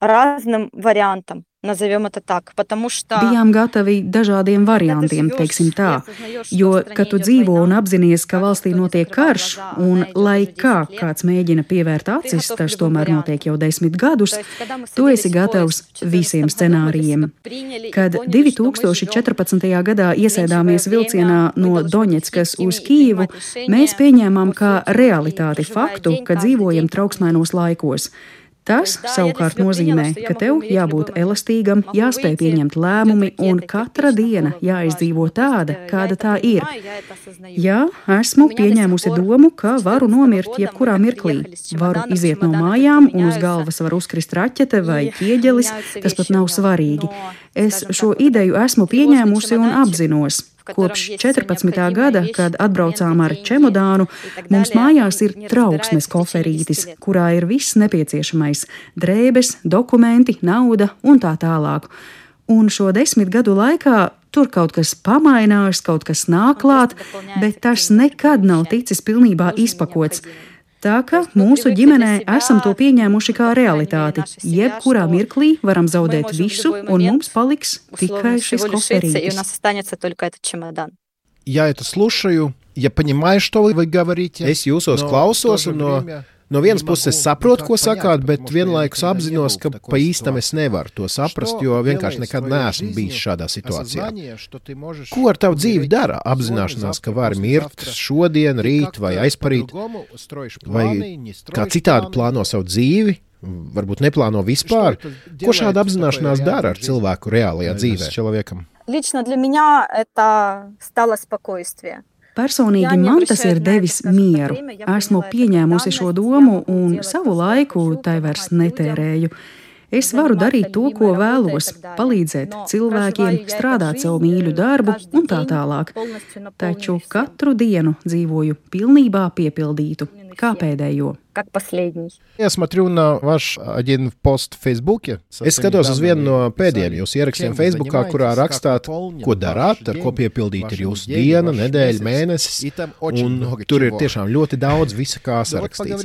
D: разным вариантам. Назовем это так, потому что...
E: Bijām gatavi dažādiem variantiem, teiksim tā, jo, kad tu dzīvo un apzinies, ka valstī notiek karš, un lai kā kāds mēģina pievērt acis, tas tomēr notiek jau desmit gadus, tu esi gatavs visiem scenārijiem. Kad 2014. gadā iesēdāmies vilcienā no Doņetskas uz Kīvu, mēs pieņēmām kā realitāti faktu, ka dzīvojam trauksmainos laikos. Tas savukārt nozīmē, ka tev jābūt elastīgam, jāspēj pieņemt lēmumi, un katra diena jāizdzīvo tāda, kāda tā ir. Jā, esmu pieņēmusi domu, ka varu nomirt jebkurā mirklī. Varu iziet no mājām, un uz galvas var uzkrist raķete vai ķieģelis, tas pat nav svarīgi. Es šo ideju esmu pieņēmusi un apzinos. Kopš 14. gada, kad atbraucām ar čemodānu, mums mājās ir trauksmes koferītis, kurā ir viss nepieciešamais - drēbes, dokumenti, nauda un tā tālāk. Un šo desmit gadu laikā tur kaut kas pamainās, kaut kas nāk klāt, bet tas nekad nav ticis pilnībā izpakots. Tā ka mūsu ģimenē esam to pieņēmuši kā realitāti. Jebkurā mirklī varam zaudēt visu, un mums paliks tikai šis koferītis.
B: Я это слушаю, я понимаю, что вы говорите. Es jūsos klausos, un no No vienas puses es saprotu, ko sakāt, bet vienlaikus apzinos, ka pa īstam es nevaru to saprast, jo vienkārši nekad neesmu bijis šādā situācijā. Ko ar tavu dzīvi dara? Apzināšanās, ka vari mirt šodien, rīt vai aizparīt, vai kā citādi plāno savu dzīvi, varbūt neplāno vispār. Ko šāda apzināšanās dara ar cilvēku reālajā dzīvē?
D: Человеком? Лично для меня это стало спокойствие.
E: Personīgi man tas ir devis mieru. Esmu pieņēmusi šo domu un savu laiku tai vairs netērēju. Es varu darīt to, ko vēlos, palīdzēt cilvēkiem, strādāt savu mīļu darbu un tā tālāk. Taču katru dienu dzīvoju pilnībā piepildītu, kā pēdējo
D: как последний.
B: Я смотрю на ваш один пост в Фейсбуке. Es skatos uz vienu no pēdējiem jūsu ierakstiem Facebookā, kurā rakstāt, ko darāt, ar ko piepildīt ir jūsu diena, nedēļa, mēnesis. Un tur ir tiešām ļoti daudz visa kā sarakstīts.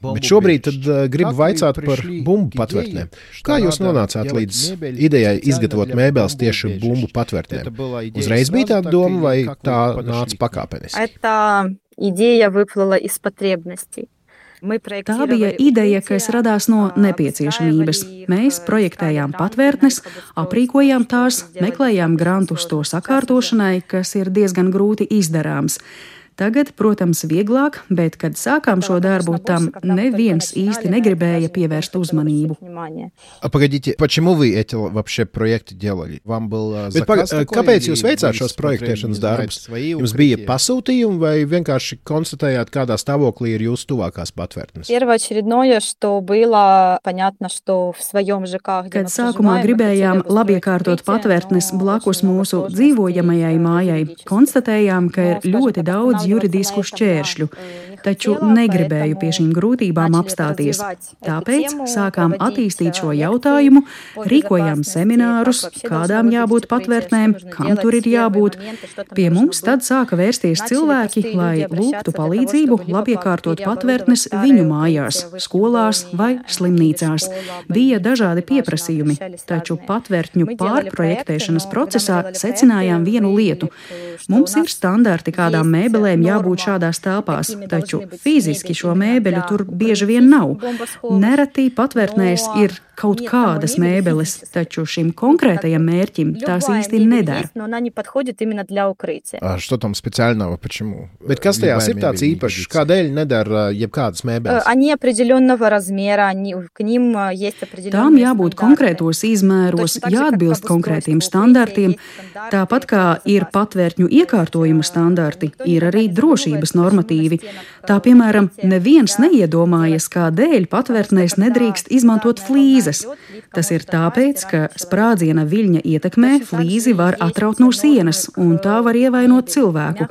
B: Bet šobrīd tad uh, gribu vaicāt par bumbu patvērtnēm. Kā jūs nonācāt līdz idejai izgatavot mēbeles tieši bumbu patvērtnēm? Uzreiz bija tāda doma vai tā nāca pakāpeniski?
D: Идея выплыла из потребностей.
E: Tā bija ideja, kas radās no nepieciešamības. Mēs projektējām patvērtnes, aprīkojām tās, meklējām grantus to sakārtošanai, kas ir diezgan grūti izdarāms. Tagad, protams, vieglāk, bet, kad sākām šo darbu, tam neviens īsti negribēja pievērst uzmanību.
B: Pagaidiet, почему вы эти вообще проекты делали? Вам был заказ Bet, kāpēc jūs veicāt šos projektēšanas darbus? Jums bija pasūtījumi vai vienkārši konstatējāt, kādā stāvoklī ir jūsu tuvākās patvērtnes?
E: Kad sākumā gribējām labiekārtot patvērtnes blakus mūsu dzīvojamajai mājai, konstatējām, ka ir ļoti daudz juridisku šķēršļu, taču negribēju pie šīm grūtībām apstāties. Tāpēc sākām attīstīt šo jautājumu, rīkojām seminārus, kādām jābūt patvērtnēm, kam tur ir jābūt. Pie mums tad sāka vērsties cilvēki, lai lūgtu palīdzību labiekārtot patvērtnes viņu mājās, skolās vai slimnīcās. Bija dažādi pieprasījumi, taču patvērtņu pārprojektēšanas procesā secinājām vienu lietu. Mums ir standarti, kādām mēbelēm mēbelēm jābūt šādās telpās, taču fiziski šo mēbeļu tur bieži vien nav. Nereti patvērtnēs ir kaut kādas mēbeles, taču šim konkrētajam mērķim tās īsti nedara.
B: Что там специального, почему? Bet kas tajās ir tāds īpašs? Kādēļ nedara jebkādas mēbeles?
E: Tām jābūt konkrētos izmēros, jāatbilst konkrētiem standartiem, tāpat kā ir patvērtņu iekārtojuma standarti, ir arī drošības normatīvi. Tā piemēram, neviens neiedomājas, kādēļ patvērtnēs nedrīkst izmantot flīzi flīzes. Tas ir tāpēc, ka sprādziena viļņa ietekmē flīzi var atraut no sienas, un tā var ievainot cilvēku.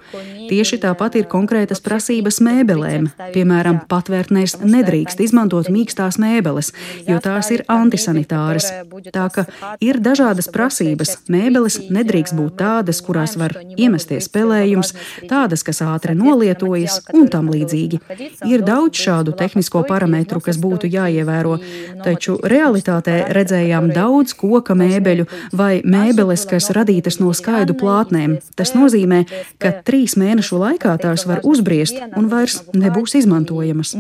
E: Tieši tāpat ir konkrētas prasības mēbelēm. Piemēram, patvērtnēs nedrīkst izmantot mīkstās mēbeles, jo tās ir antisanitāras. Tā ka ir dažādas prasības. Mēbeles nedrīkst būt tādas, kurās var iemesties spēlējums, tādas, kas ātri nolietojas un tam līdzīgi. Ir daudz šādu tehnisko parametru, kas būtu jāievēro, taču reāli realitātē redzējām daudz koka mēbeļu vai mēbeles, kas radītas no skaidu plātnēm. Tas nozīmē, ka trīs mēnešu laikā tās var uzbriest un vairs nebūs izmantojamas.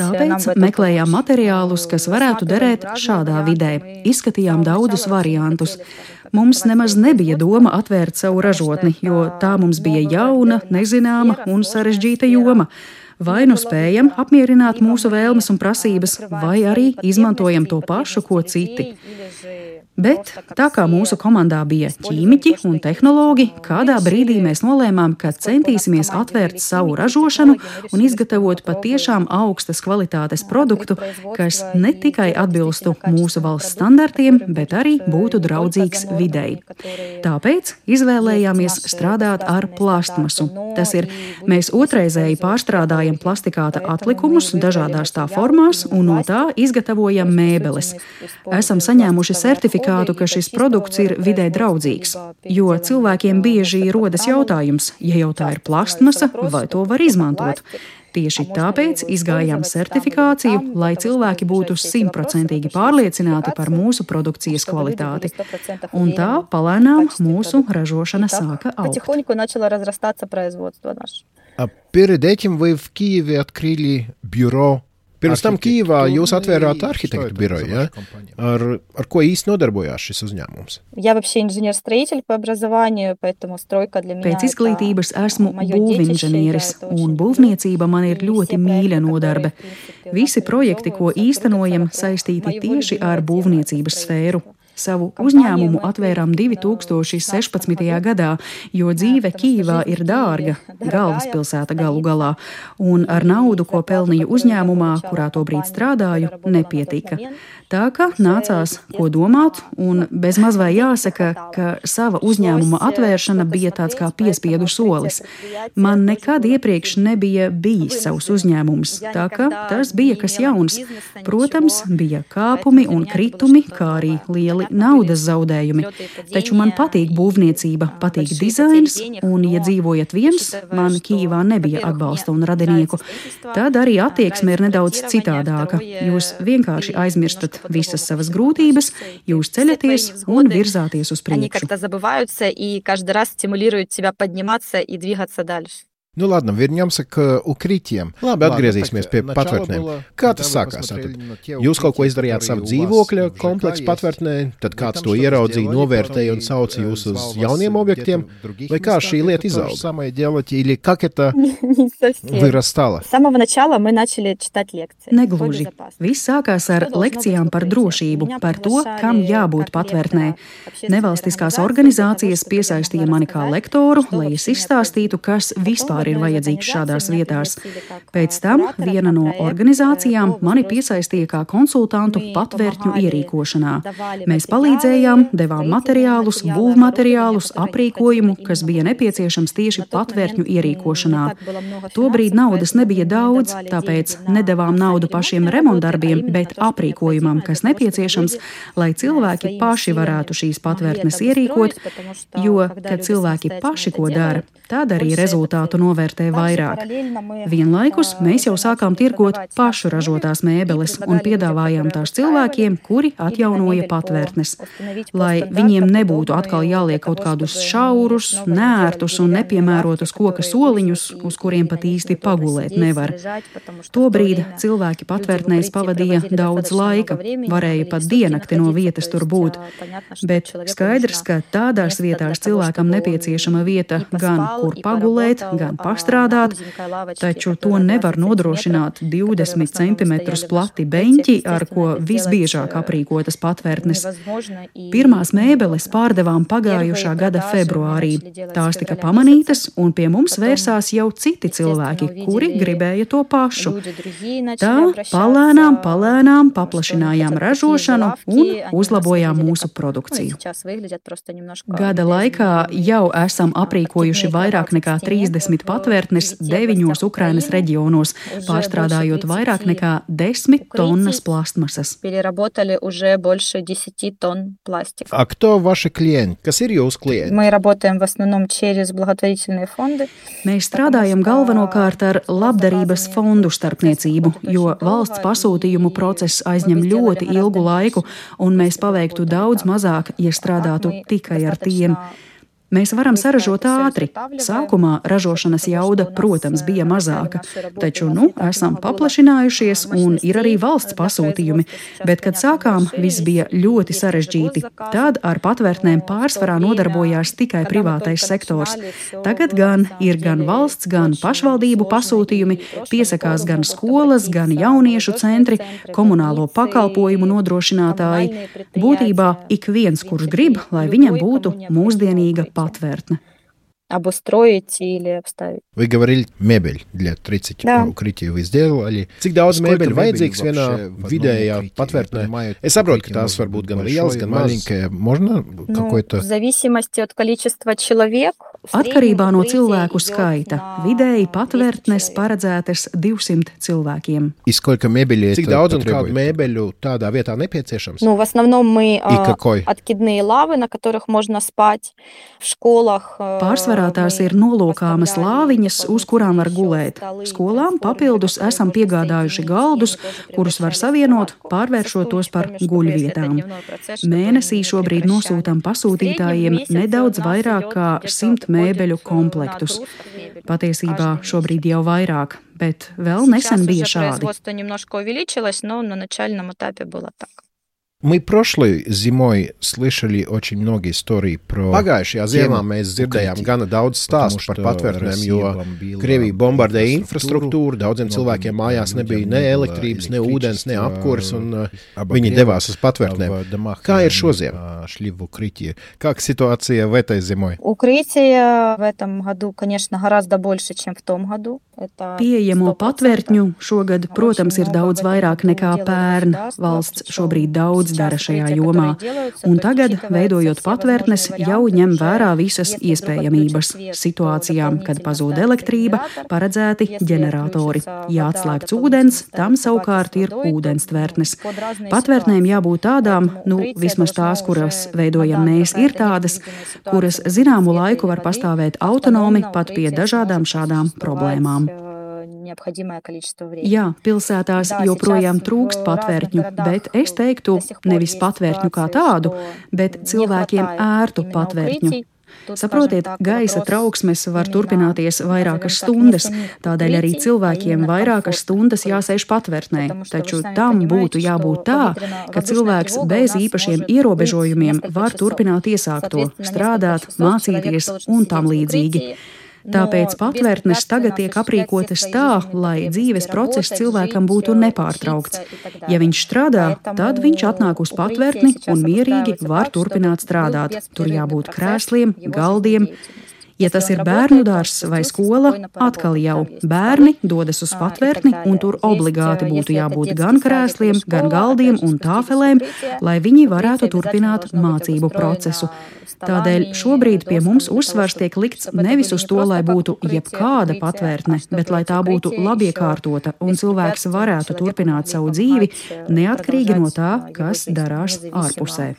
E: Tāpēc meklējām materiālus, kas varētu derēt šādā vidē. Izskatījām daudzus variantus. Mums nemaz nebija doma atvērt savu ražotni, jo tā mums bija jauna, nezināma un sarežģīta joma. Vai nu spējam apmierināt mūsu vēlmes un prasības, vai arī izmantojam to pašu, ko citi. Bet tā kā mūsu komandā bija ķīmiķi un tehnologi, kādā brīdī mēs nolēmām, ka centīsimies atvērt savu ražošanu un izgatavot patiešām augstas kvalitātes produktu, kas ne tikai atbilstu mūsu valsts standartiem, bet arī būtu draudzīgs videi. Tāpēc izvēlējāmies strādāt ar plastmasu. Tas ir, mēs otrreizēji pārstrādājam plastikāta atlikumus dažādās tā formās un no tā izgatavojam mēbeles. Esam saņēmuši certifikātu, ka šis produkts ir vidē draudzīgs. Jo cilvēkiem bieži rodas jautājums, ja jau tā ir plastmasa, vai to var izmantot. Tieši tāpēc izgājām certifikāciju, lai cilvēki būtu simtprocentīgi pārliecināti par mūsu produkcijas kvalitāti. Un tā palēnām mūsu ražošana sāka augt.
B: Перед этим вы в Киеве открыли бюро Pirms tam Kīvā jūs atvērāt arhitektu biroju. Ja? Ar, ar ko īsti nodarbojās šis uzņēmums?
E: Pēc izglītības esmu būvinženieris, un būvniecība man ir ļoti mīļa nodarbe. Visi projekti, ko īstenojam, saistīti tieši ar būvniecības sfēru. Savu uzņēmumu atvērām 2016. gadā, jo dzīve Kīvā ir dārga, galvaspilsēta galu galā, un ar naudu, ko pelnīju uzņēmumā, kurā tobrīd strādāju, nepietika. Tā kā nācās ko domāt, un bezmaz vai jāsaka, ka sava uzņēmuma atvēršana bija tāds kā piespiedu solis. Man nekad iepriekš nebija bijis savs uzņēmums, tā ka tas bija kas jauns. Protams, bija kāpumi un kritumi, kā arī lieli naudas zaudējumi. Taču man patīk būvniecība, patīk dizains, un, ja dzīvojat viens, man Kīvā nebija atbalsta un radinieku, tad arī attieksme ir nedaudz citādāka. Jūs vienkārši aizmirstat visas savas grūtības, jūs ceļaties un virzāties uz priekšu.
B: Nu, labi, вернемся к укрытиям. Labi, atgriezīsimies pie patvērtnēm. Kā tas sākās? Tātad? Jūs kaut ko izdarījāt savu dzīvokļa kompleksu patvērtnē, tad kāds to ieraudzīja, novērtēja un sauca jūs uz jauniem objektiem, vai kā šī lieta izauga? Или как это вырастало?
E: Negluži. Viss sākās ar lekcijām par drošību, par to, kam jābūt patvērtnē. Nevalstiskās organizācijas piesaistīja mani kā lektoru, lai es izstāstītu, kas vispār vispār ir vajadzīgs šādās vietās. Pēc tam viena no organizācijām mani piesaistīja kā konsultantu patvērtņu ierīkošanā. Mēs palīdzējām, devām materiālus, būvmateriālus, aprīkojumu, kas bija nepieciešams tieši patvērtņu ierīkošanā. Tobrīd naudas nebija daudz, tāpēc nedavām naudu pašiem remontdarbiem, bet aprīkojumam, kas nepieciešams, lai cilvēki paši varētu šīs patvērtnes ierīkot, jo, kad cilvēki paši ko dara, tad arī rezultātu novērtē novērtē vairāk. Vienlaikus mēs jau sākām tirgot pašu ražotās mēbeles un piedāvājām tās cilvēkiem, kuri atjaunoja patvērtnes, lai viņiem nebūtu atkal jāliek kaut kādus šaurus, nērtus un nepiemērotus koka soliņus, uz kuriem pat īsti pagulēt nevar. Tobrīd cilvēki patvērtnēs pavadīja daudz laika, varēja pat diennakti no vietas tur būt, bet skaidrs, ka tādās vietās cilvēkam nepieciešama vieta gan kur pagulēt, gan pastrādāt, taču to nevar nodrošināt 20 cm plati beņķi, ar ko visbiežāk aprīkotas patvērtnes. Pirmās mēbeles pārdevām pagājušā gada februārī. Tās tika pamanītas, un pie mums vērsās jau citi cilvēki, kuri gribēja to pašu. Tā palēnām, palēnām paplašinājām ražošanu un uzlabojām mūsu produkciju. Gada laikā jau esam aprīkojuši vairāk nekā 30 patvērtnes deviņos Ukrainas reģionos, pārstrādājot vairāk nekā desmit tonnas plastmasas.
B: A кто ваши клиенты? Kas ir jūsu klienti?
E: Mēs strādājam galvenokārt ar labdarības fondu starpniecību, jo valsts pasūtījumu process aizņem ļoti ilgu laiku, un mēs paveiktu daudz mazāk, ja strādātu tikai ar tiem. Mēs varam saražot ātri. Sākumā ražošanas jauda, protams, bija mazāka, taču nu esam paplašinājušies un ir arī valsts pasūtījumi. Bet, kad sākām, viss bija ļoti sarežģīti. Tad ar patvērtnēm pārsvarā nodarbojās tikai privātais sektors. Tagad gan ir gan valsts, gan pašvaldību pasūtījumi, piesakās gan skolas, gan jauniešu centri, komunālo pakalpojumu nodrošinātāji. Būtībā ik viens, kurš grib, lai viņam būtu mūsdienīga pasūtījuma patvērtne
D: обустроить или обставить.
B: Вы говорили, мебель для 30 да. укрытий вы сделали. Cik daudz mēbeļu vajadzīgs vienā vidējā patvērtnē? Es saprotu, ka tās var būt gan lielas, gan maļīgas. Можно какой-то...
D: В зависимости от количества человек.
E: Atkarībā no cilvēku skaita vidēji patvērtnes paredzētas 200 cilvēkiem.
B: Cik daudz un kādu mēbeļu tādā vietā nepieciešams?
D: Ну, в основном мы откидные лавы, на которых можно спать в школах.
E: Pārsvarā Pārsvarā tās ir nolūkāmas lāviņas, uz kurām var gulēt. Skolām papildus esam piegādājuši galdus, kurus var savienot, pārvēršot tos par guļvietām. Mēnesī šobrīd nosūtām pasūtītājiem nedaudz vairāk kā 100 mēbeļu komplektus. Patiesībā šobrīd jau vairāk, bet vēl nesen bija šādi.
B: Мы прошлой зимой слышали очень много историй про... Pagājušajā ziemā mēs dzirdējām gana daudz stāstu par patvērtnēm, jo Krievija bombardēja infrastruktūru, daudziem cilvēkiem mājās nebija ne elektrības, ne ūdens, ne apkurs, un viņi devās uz patvērtnēm. Kā ir šodien? Как ситуация в этой зимой?
D: Укрытие в этом году, конечно, гораздо больше, чем в том году.
E: Pieejamo patvērtņu šogad, protams, ir daudz vairāk nekā pērn. Valsts šobrīd daudz daudz dara šajā jomā, un tagad, veidojot patvērtnes, jau ņem vērā visas iespējamības situācijām, kad pazūd elektrība, paredzēti ģeneratori. Ja atslēgts ūdens, tam savukārt ir ūdens tvērtnes. Patvērtnēm jābūt tādām, nu, vismaz tās, kuras veidojam mēs, ir tādas, kuras zināmu laiku var pastāvēt autonomi pat pie dažādām šādām problēmām. Jā, pilsētās joprojām trūkst patvērtņu, bet es teiktu nevis patvērtņu kā tādu, bet cilvēkiem ērtu patvērtņu. Saprotiet, gaisa trauksmes var turpināties vairākas stundas, tādēļ arī cilvēkiem vairākas stundas jāsēž patvērtnē. Taču tam būtu jābūt tā, ka cilvēks bez īpašiem ierobežojumiem var turpināt iesākto, strādāt, mācīties un tam līdzīgi. Tāpēc patvērtnes tagad tiek aprīkotas tā, lai dzīves process cilvēkam būtu nepārtraukts. Ja viņš strādā, tad viņš atnāk uz patvērtni un mierīgi var turpināt strādāt. Tur jābūt krēsliem, galdiem. Ja tas ir bērnu dārzs vai skola, atkal jau bērni dodas uz patvērtni, un tur obligāti būtu jābūt gan krēsliem, gan galdiem un tāfelēm, lai viņi varētu turpināt mācību procesu. Tādēļ šobrīd pie mums uzsvars tiek likts nevis uz to, lai būtu jebkāda patvērtne, bet lai tā būtu labi iekārtota un cilvēks varētu turpināt savu dzīvi neatkarīgi no tā, kas darās ārpusē.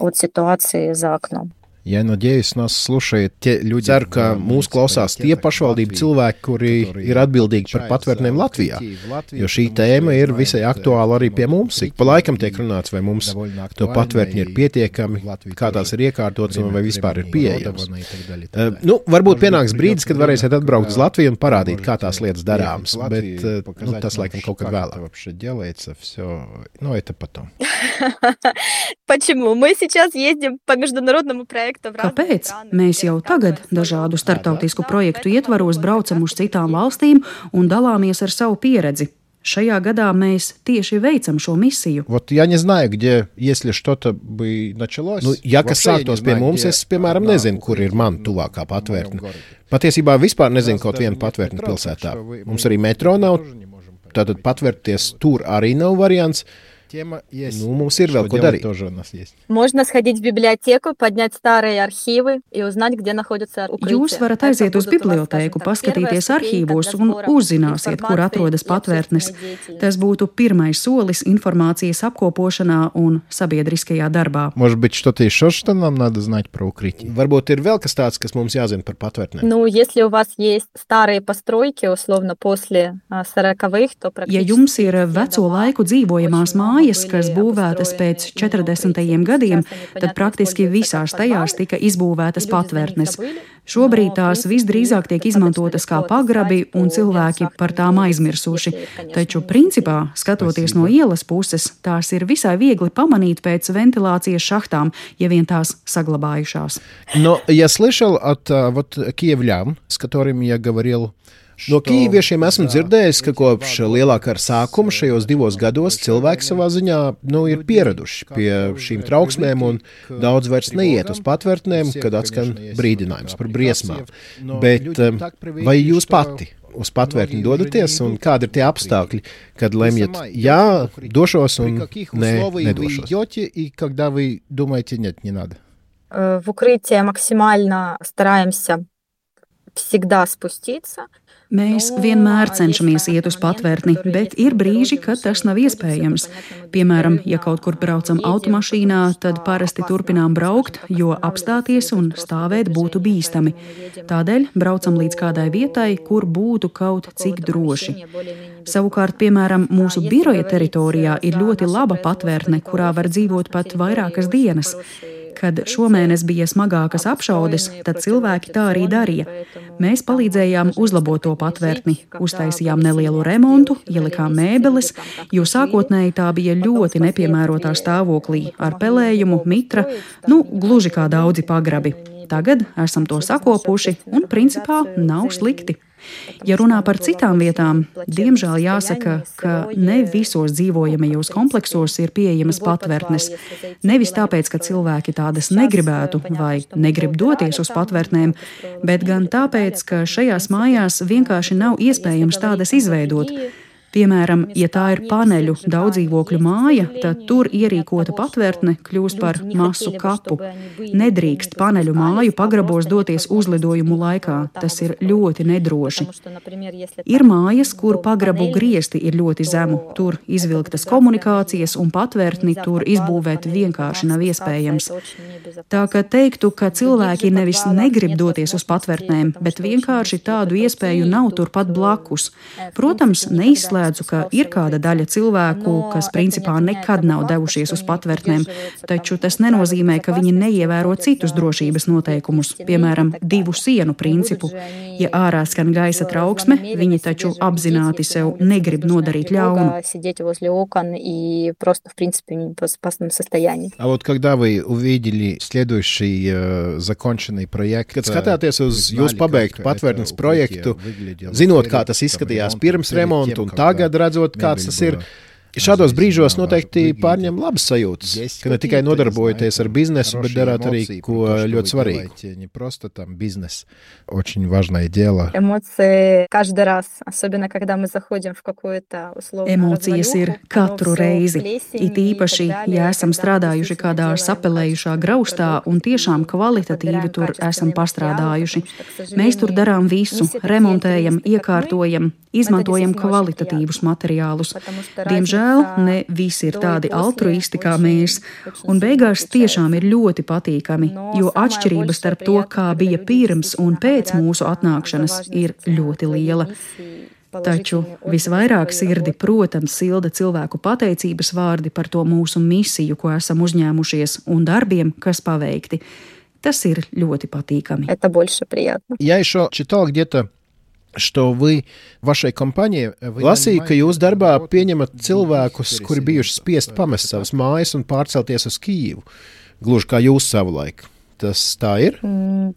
D: От ситуации за окном.
B: Я надеюсь, нас слушает те люди. Ceru, ka mūs klausās tie pašvaldību cilvēki, kuri ir atbildīgi par patvērtnēm Latvijā. Jo šī tēma ir visai aktuāla arī pie mums. Ik pa laikam tiek runāts, vai mums to patvērtņi ir pietiekami, kā tās ir iekārtotas un vai vispār ir pieejamas. Uh, nu, varbūt pienāks brīdis, kad varēsiet atbraukt uz Latviju un parādīt, kā tās lietas darāmas. Bet uh, nu, tas laikam kaut kad vēlāk. Ну, это потом.
D: Почему? Мы сейчас ездим по международному проекту.
E: Kāpēc? Mēs jau tagad dažādu starptautisku projektu ietvaros braucam uz citām valstīm un dalāmies ar savu pieredzi. Šajā gadā mēs tieši veicam šo misiju.
B: Вот я не знаю, где, если что-то бы началось. Nu, ja kas sāktos pie mums, es, piemēram, nezinu, kur ir man tuvākā patvērtne. Patiesībā vispār nezinu kaut vienu patvērtni pilsētā. Mums arī metro nav, tātad patvērties tur arī nav variants. Тема есть. Ну, mums ir vēl ko darīt. Тоже у нас есть.
D: Можно сходить в библиотеку, поднять старые архивы и узнать, где находятся укрытия.
E: Jūs varat aiziet uz bibliotēku, paskatīties arhīvos un uzzināsiet, kur atrodas patvērtnes. Tas būtu pirmais solis informācijas apkopošanā un sabiedriskajā darbā.
B: Может быть, что-то еще, что нам надо знать про укрытие? Varbūt ir vēl kas tāds, kas mums jāzina par patvērtnēm.
D: Ну, если у вас есть старые постройки, условно, после 40-х, то практически...
E: Ja jums ir veco laiku dzīvojamās mājas, mājas, kas būvētas pēc 40. gadiem, tad praktiski visās tajās tika izbūvētas patvērtnes. Šobrīd tās visdrīzāk tiek izmantotas kā pagrabi, un cilvēki par tām aizmirsuši. Tačу, principā, skatoties no ielas puses, tās ir visai viegli pamanīt pēc ventilācijas šahtām, ja vien tās saglabājušās.
B: Но я слышал от вот киевлян, с которыми я говорил, No kīviešiem esmu dzirdējis, ka kopš lielā kara sākuma šajos divos gados cilvēki savā ziņā nu, ir pieraduši pie šīm trauksmēm un daudz vairs neiet uz patvērtnēm, kad atskan brīdinājums par briesmām. Bet vai jūs pati? Uz patvērtni dodaties, un kādi ir tie apstākļi, kad lemjat, jā, došos un nē, nedošos?
D: В укрытие максимально стараемся всегда спуститься.
E: Mēs vienmēr cenšamies iet uz patvērtni, bet ir brīži, kad tas nav iespējams. Piemēram, ja kaut kur braucam automašīnā, tad parasti turpinām braukt, jo apstāties un stāvēt būtu bīstami. Tādēļ braucam līdz kādai vietai, kur būtu kaut cik droši. Savukārt, piemēram, mūsu biroja teritorijā ir ļoti laba patvērtne, kurā var dzīvot pat vairākas dienas. Kad šomēnes bija smagākas apšaudes, tad cilvēki tā arī darīja. Mēs palīdzējām uzlabot to patvērtni, uztaisījām nelielu remontu, ielikām mēbeles, jo sākotnēji tā bija ļoti nepiemērotā stāvoklī ar pelējumu, mitra, nu, gluži kā daudzi pagrabi. Tagad esam to sakopuši un principā nav slikti. Ja runā par citām vietām, diemžēl jāsaka, ka ne visos dzīvojamajos kompleksos ir pieejamas patvērtnes. Nevis tāpēc, ka cilvēki tādas negribētu vai negrib doties uz patvērtnēm, bet gan tāpēc, ka šajās mājās vienkārši nav iespējams tādas izveidot. Piemēram, ja tā ir paneļu daudzdzīvokļu māja, tad tur ierīkota patvērtne kļūst par masu kapu. Nedrīkst paneļu māju pagrabos doties uzlidojumu laikā. Tas ir ļoti nedroši. Ir mājas, kur pagrabu griesti ir ļoti zemu. Tur izvilktas komunikācijas un patvērtni tur izbūvēt vienkārši nav iespējams. Tā ka teiktu, ka cilvēki nevis negrib doties uz patvērtnēm, bet vienkārši tādu iespēju nav turpat blakus. Protams, neizslēdz redzu, ka ir kāda daļa cilvēku, kas principā nekad nav devušies uz patvērtnēm, taču tas nenozīmē, ka viņi neievēro citus drošības noteikumus, piemēram, divu sienu principu. Ja ārā skan gaisa trauksme, viņi taču apzināti sev negrib nodarīt ļaunu.
B: А вот когда вы увидели следующий э, законченный проект, kad skatāties uz jūsu pabeigtu patvērtnes projektu, zinot, kā tas izskatījās pirms remonta un tagad, tagad redzot, kāds tas ir. Šādos brīžos noteikti pārņem labas sajūtas, ka ne tikai nodarbojaties ar biznesu, bet darāt arī ko ļoti svarīgu. Не просто там бизнес, очень важное дело.
D: Эмоции каждый раз, особенно когда мы заходим в какую-то условно
E: Emocijas ir katru reizi, it īpaši, ja esam strādājuši kādā sapelējušā graustā un tiešām kvalitatīvi tur esam pastrādājuši. Mēs tur darām visu, remontējam, iekārtojam, izmantojam kvalitatīvus materiālus. Diemžēl ne visi ir tādi altruisti kā mēs, un beigās tiešām ir ļoti patīkami, jo atšķirība starp to, kā bija pirms un pēc mūsu atnākšanas, ir ļoti liela. Taču visvairāk sirdi, protams, silda cilvēku pateicības vārdi par to mūsu misiju, ko esam uzņēmušies, un darbiem, kas paveikti. Tas ir ļoti patīkami.
B: Я еще читал где-то что вы вашai kompānijai lasīju, ka jūs darbā pieņemat cilvēkus, kuri bijuši spiest pamest savas mājas un pārcelties uz Kīvu, gluži kā jūs savulaik. Tas tā ir?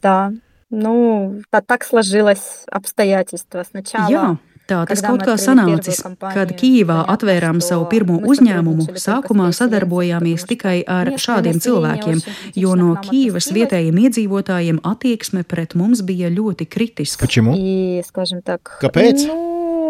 D: Да. Ну, так сложилось обстоятельства. Сначала
E: Jā, Tā tas kaut kā sanācis, kad Kīvā atvērām savu pirmo uzņēmumu. Sākumā sadarbojāmies tikai ar šādiem cilvēkiem, jo no Kīvas vietējiem iedzīvotājiem attieksme pret mums bija ļoti kritiska.
B: Kāpēc?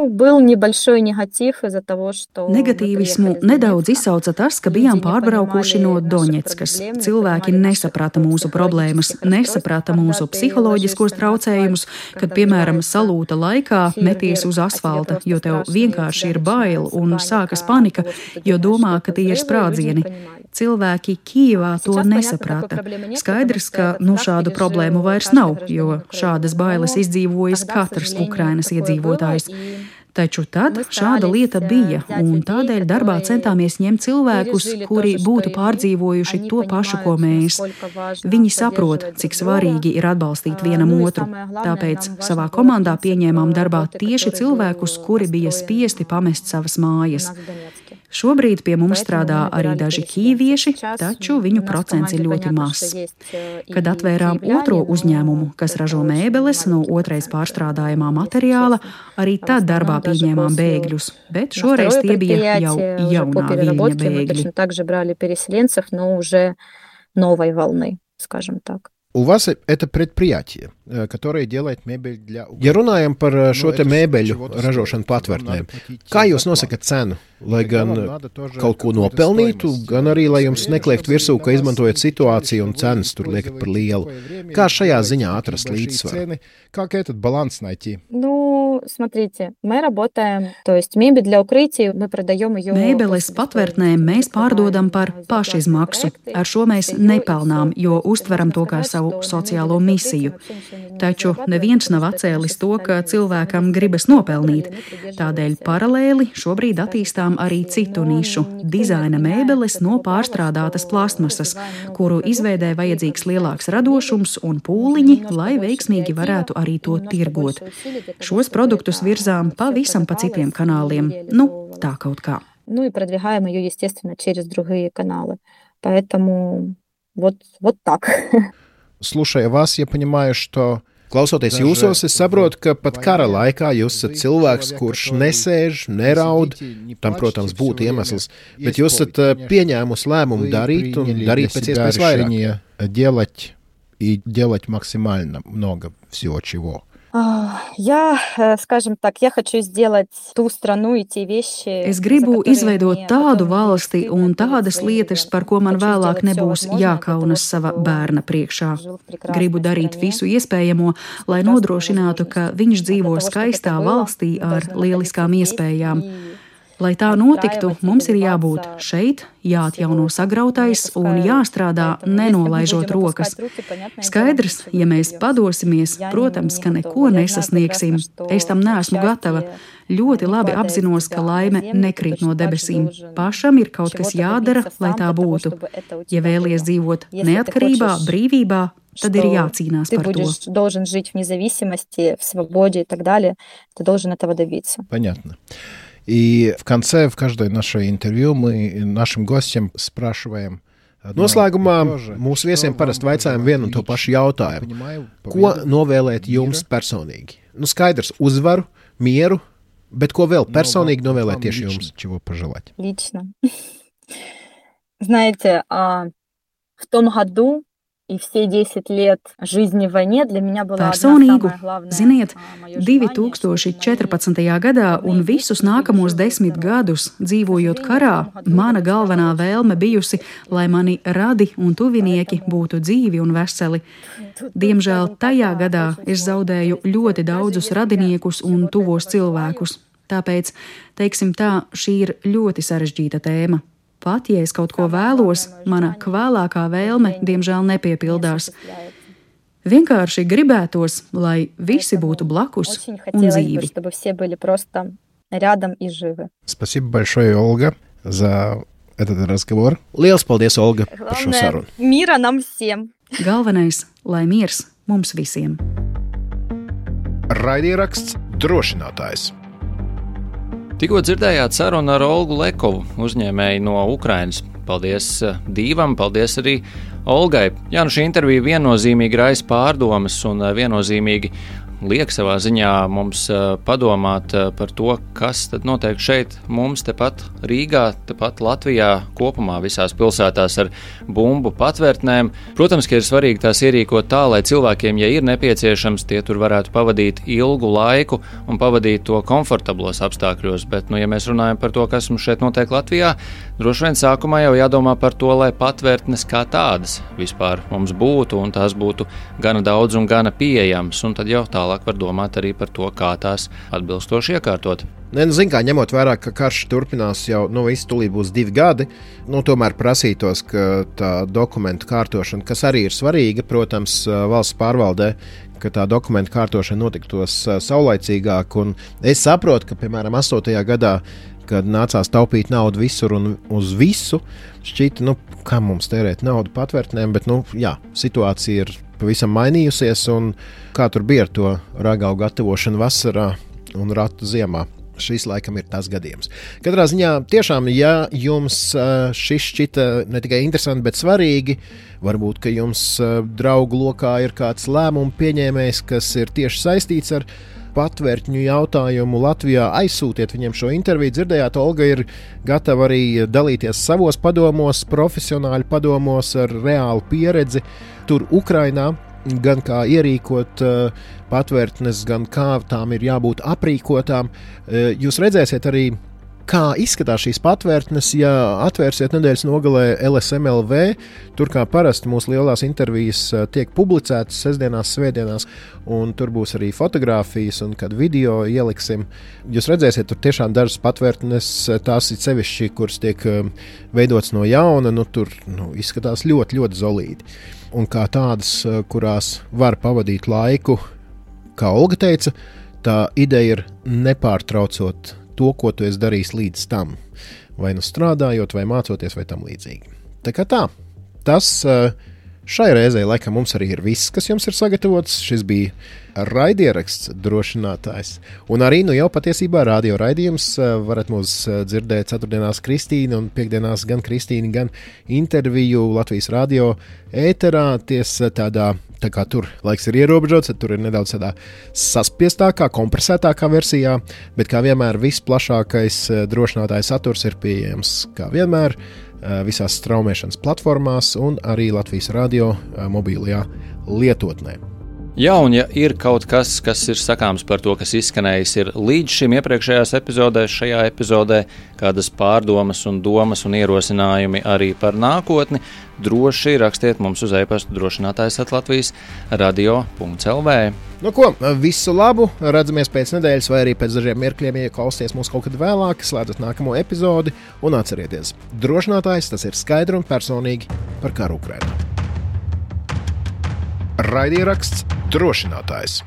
D: был небольшой негатив из-за того, что
E: Negatīvismu nedaudz izsauca tas, ka bijām pārbraukuši no Doņetskas. Cilvēki nesaprata mūsu problēmas, nesaprata mūsu psiholoģiskos traucējumus, kad, piemēram, salūta laikā meties uz asfalta, jo tev vienkārši ir bail un sākas panika, jo domā, ka tie ir sprādzieni. Cilvēki Kīvā to nesaprata. Skaidrs, ka nu šādu problēmu vairs nav, jo šādas bailes izdzīvojas katrs Ukrainas iedzīvotājs. Taču tad šāda lieta bija, un tādēļ darbā centāmies ņemt cilvēkus, kuri būtu pārdzīvojuši to pašu, ko mēs. Viņi saprot, cik svarīgi ir atbalstīt vienam otru. Tāpēc savā komandā pieņēmām darbā tieši cilvēkus, kuri bija spiesti pamest savas mājas. Šobrīd pie mums strādā arī daži ķīvieši, taču viņu procents ir ļoti mazs. Kad atvērām otro uzņēmumu, kas ražo mēbeles no otrais pārstrādājamā materiāla, arī tad darbā pieņēmām bēgļus, bet šoreiz tie bija jau jaunā viļņa bēgļi.
D: Новой волны, скажем так.
B: У вас это предприятие, которое делает мебель для... Ja runājam par šo te mēbeļu ražošanu patvērtnēm, kā jūs nosakat cenu? Lai gan kaut ko nopelnītu, gan arī, lai jums nekliegt virsū, ka izmantojat situāciju un cenas tur liekat par lielu. Kā šajā ziņā atrast līdzsvaru? Как этот баланс найти?
D: Ну, смотрите, мы работаем, то есть мебель для укрытия, мы продаем ее...
E: Mēbeles patvērtnēm mēs pārdodam par pašizmaksu. Ar šo mēs nepelnām, jo uztveram to kā savu sociālo misiju. Taču neviens nav atcēlis to, ka cilvēkam gribas nopelnīt. Tādēļ paralēli šobrīd attīstām atradām arī citu nišu - dizaina mēbeles no pārstrādātas plastmasas, kuru izveidē vajadzīgs lielāks radošums un pūliņi, lai veiksmīgi varētu arī to tirgot. Šos produktus virzām pavisam pa citiem kanāliem. Nu, tā kaut kā.
D: Ну и продвигаем ее, естественно, через другие каналы. Поэтому вот, вот так.
B: Слушая вас, я понимаю, что Klausoties Daži jūsos, es saprotu, ka pat kara laikā jūs esat cilvēks, kurš nesēž, neraud. Tam, protams, būtu iemesls, bet jūs esat pieņēmusi lēmumu darīt un darīt pēc iespējas vairāk. Делать и делать максимально много всего чего.
D: Я, э, скажем так, я хочу сделать ту страну и те вещи.
E: Es gribu izveidot tādu valsti un tādas lietas, par ko man vēlāk nebūs jākaunas sava bērna priekšā. Gribu darīt visu iespējamo, lai nodrošinātu, ka viņš dzīvo skaistā valstī ar lieliskām iespējām. Lai tā notiktu, mums ir jābūt šeit, jāatjauno sagrautais un jāstrādā nenolaižot rokas. Skaidrs, ja mēs padosimies, protams, ka neko nesasniegsim. Es tam neesmu gatava. Ļoti labi apzinos, ka laime nekrīt no debesīm. Pašam ir kaut kas jādara, lai tā būtu. Ja vēlies dzīvot neatkarībā, brīvībā, tad ir jācīnās par to.
D: Ты должен жить в независимости, в свободе и так далее. Ты должен этого добиться.
B: Понятно. И в конце в каждой нашей интервью мы нашим гостям спрашиваем, Noslēgumā mūsu viesiem parasti vaicājam vienu un to pašu jautājumu. Ko novēlēt jums personīgi? Nu, skaidrs, uzvaru, mieru, bet ko vēl personīgi novēlēt tieši jums? Чего пожелать?
D: Лично. Знаете, в том году
E: Personīgu, ziniet, 2014. gadā un visus nākamos desmit gadus dzīvojot karā, mana galvenā vēlme bijusi, lai mani radi un tuvinieki būtu dzīvi un veseli. Diemžēl tajā gadā es zaudēju ļoti daudzus radiniekus un tuvos cilvēkus. Tāpēc, teiksim tā, šī ir ļoti sarežģīta tēma. Pat ja es kaut ko vēlos, mana kvēlākā vēlme diemžēl nepiepildās. Vienkārši gribētos, lai visi būtu blakus un dzīvi.
B: рядом и живы. Спасибо большое, Ольга, за этот разговор. Liels paldies, Olga, par šo sarunu.
D: Mīra nam visiem!
E: Galvenais, lai miers mums visiem!
B: Raidieraksts drošinātājs.
A: Tikko dzirdējāt sarunu ar Olgu Lekovu, uzņēmēju no Ukrainas. Paldies eh, Dīvam, paldies arī Olgai. Jā, nu šī intervija viennozīmīgi raisa pārdomas un eh, viennozīmīgi liek savā ziņā mums padomāt par to, kas tad notiek šeit, mums tepat Rīgā, tepat Latvijā, kopumā visās pilsētās ar bumbu patvērtnēm. Protams, ka ir svarīgi tās ierīkot tā, lai cilvēkiem, ja ir nepieciešams, tie tur varētu pavadīt ilgu laiku un pavadīt to komfortablos apstākļos. Bet, nu, ja mēs runājam par to, kas mums šeit notiek Latvijā, droši vien sākumā jau jādomā par to, lai patvērtnes kā tādas vispār mums būtu un tās būtu gana daudz un gana pieejamas. Un tad jau tā tālāk var domāt arī par to, kā tās atbilstoši iekārtot.
B: Ne, nu, zin, kā, ņemot vērā, ka karš turpinās jau nu, tūlīt būs divi gadi, nu, tomēr prasītos, ka tā dokumentu kārtošana, kas arī ir svarīga, protams, valsts pārvaldē, ka tā dokumentu kārtošana notiktos saulaicīgāk. Es saprotu, ka, piemēram, 8. gadā kad nācās taupīt naudu visur un uz visu, šķita, nu, kā mums tērēt naudu patvērtnēm, bet nu, jā, situācija ir pavisam mainījusies, un kā tur bija ar to ragaugu gatavošanu vasarā un ratu ziemā. Šis laikam ir tas gadījums. Katrā ziņā, tiešām, ja jums šis šķita ne tikai interesanti, bet svarīgi, varbūt jums draugu lokā ir kāds lēmumu pieņēmējs, kas ir tieši saistīts ar patvērtņu jautājumu Latvijā. Aizsūtiet viņiem šo interviju. Dzirdējāt, Olga ir gatava arī dalīties savos padomos, profesionāļu padomos ar reālu pieredzi tur Ukrainā. Gan kā ierīkot uh, patvērtnes, gan kā tām ir jābūt aprīkotām. Uh, jūs redzēsiet arī kā izskatās šīs patvērtnes, ja atvērsiet nedēļas nogalē LSMLV. Tur kā parasti mūsu lielās intervijas eh, tiek publicētas sestdienās, svētdienās, un tur būs arī fotografijas un kad video ieliksim. Jūs redzēsiet, tur tiešām dažas patvērtnes, eh, tās ir sevišķi, kuras tiek eh, veidotas no jauna, nu, tur nu, izskatās ļoti, ļoti zelīti. Un kā tādas, kurās var pavadīt laiku, kā Olga teica, tā ideja ir nepārtraucot to, ko tu esi darījis līdz tam. Vai nu strādājot, vai mācoties, vai tam līdzīgi. Tā kā tā, tas uh, Šai reizei laikam mums arī ir viss, kas jums ir sagatavots. Šis bija raidieraksts drošinātājs. Un arī nu jau patiesībā radio raidījums eh, varat mūs eh, dzirdēt ceturtdienās Kristīna un piekdienās gan Kristīna, gan interviju Latvijas radio ēterā. Ties eh, tādā, tā kā tur laiks ir ierobežots, tad tur ir nedaudz saspiestākā, kompresētākā versijā, bet kā vienmēr visplašākais drošinātājs saturs ir pieejams kā vienmēr Eh, visās straumēšanas platformās un arī Latvijas radio eh, mobilajā lietotnē.
A: Jā, un ja ir kaut kas, kas ir sakāms par to, kas izskanējis līdz šim iepriekšējās epizodēs, šajā epizodē, kādas pārdomas un domas un ierosinājumi arī par nākotni, droši rakstiet mums uz e-pasta drošinātājs Latvijas radio.clv.
B: Nu, ko, visu labu! Redzamies pēc nedēļas, vai arī pēc dažiem mirkļiem, ja klausieties mūs kaut kad vēlāk, slēdzat nākamo epizodi un atcerieties, drošinātājs tas ir skaidri un personīgi par karu Ukrajinā. Raidieraksts drošinātājs.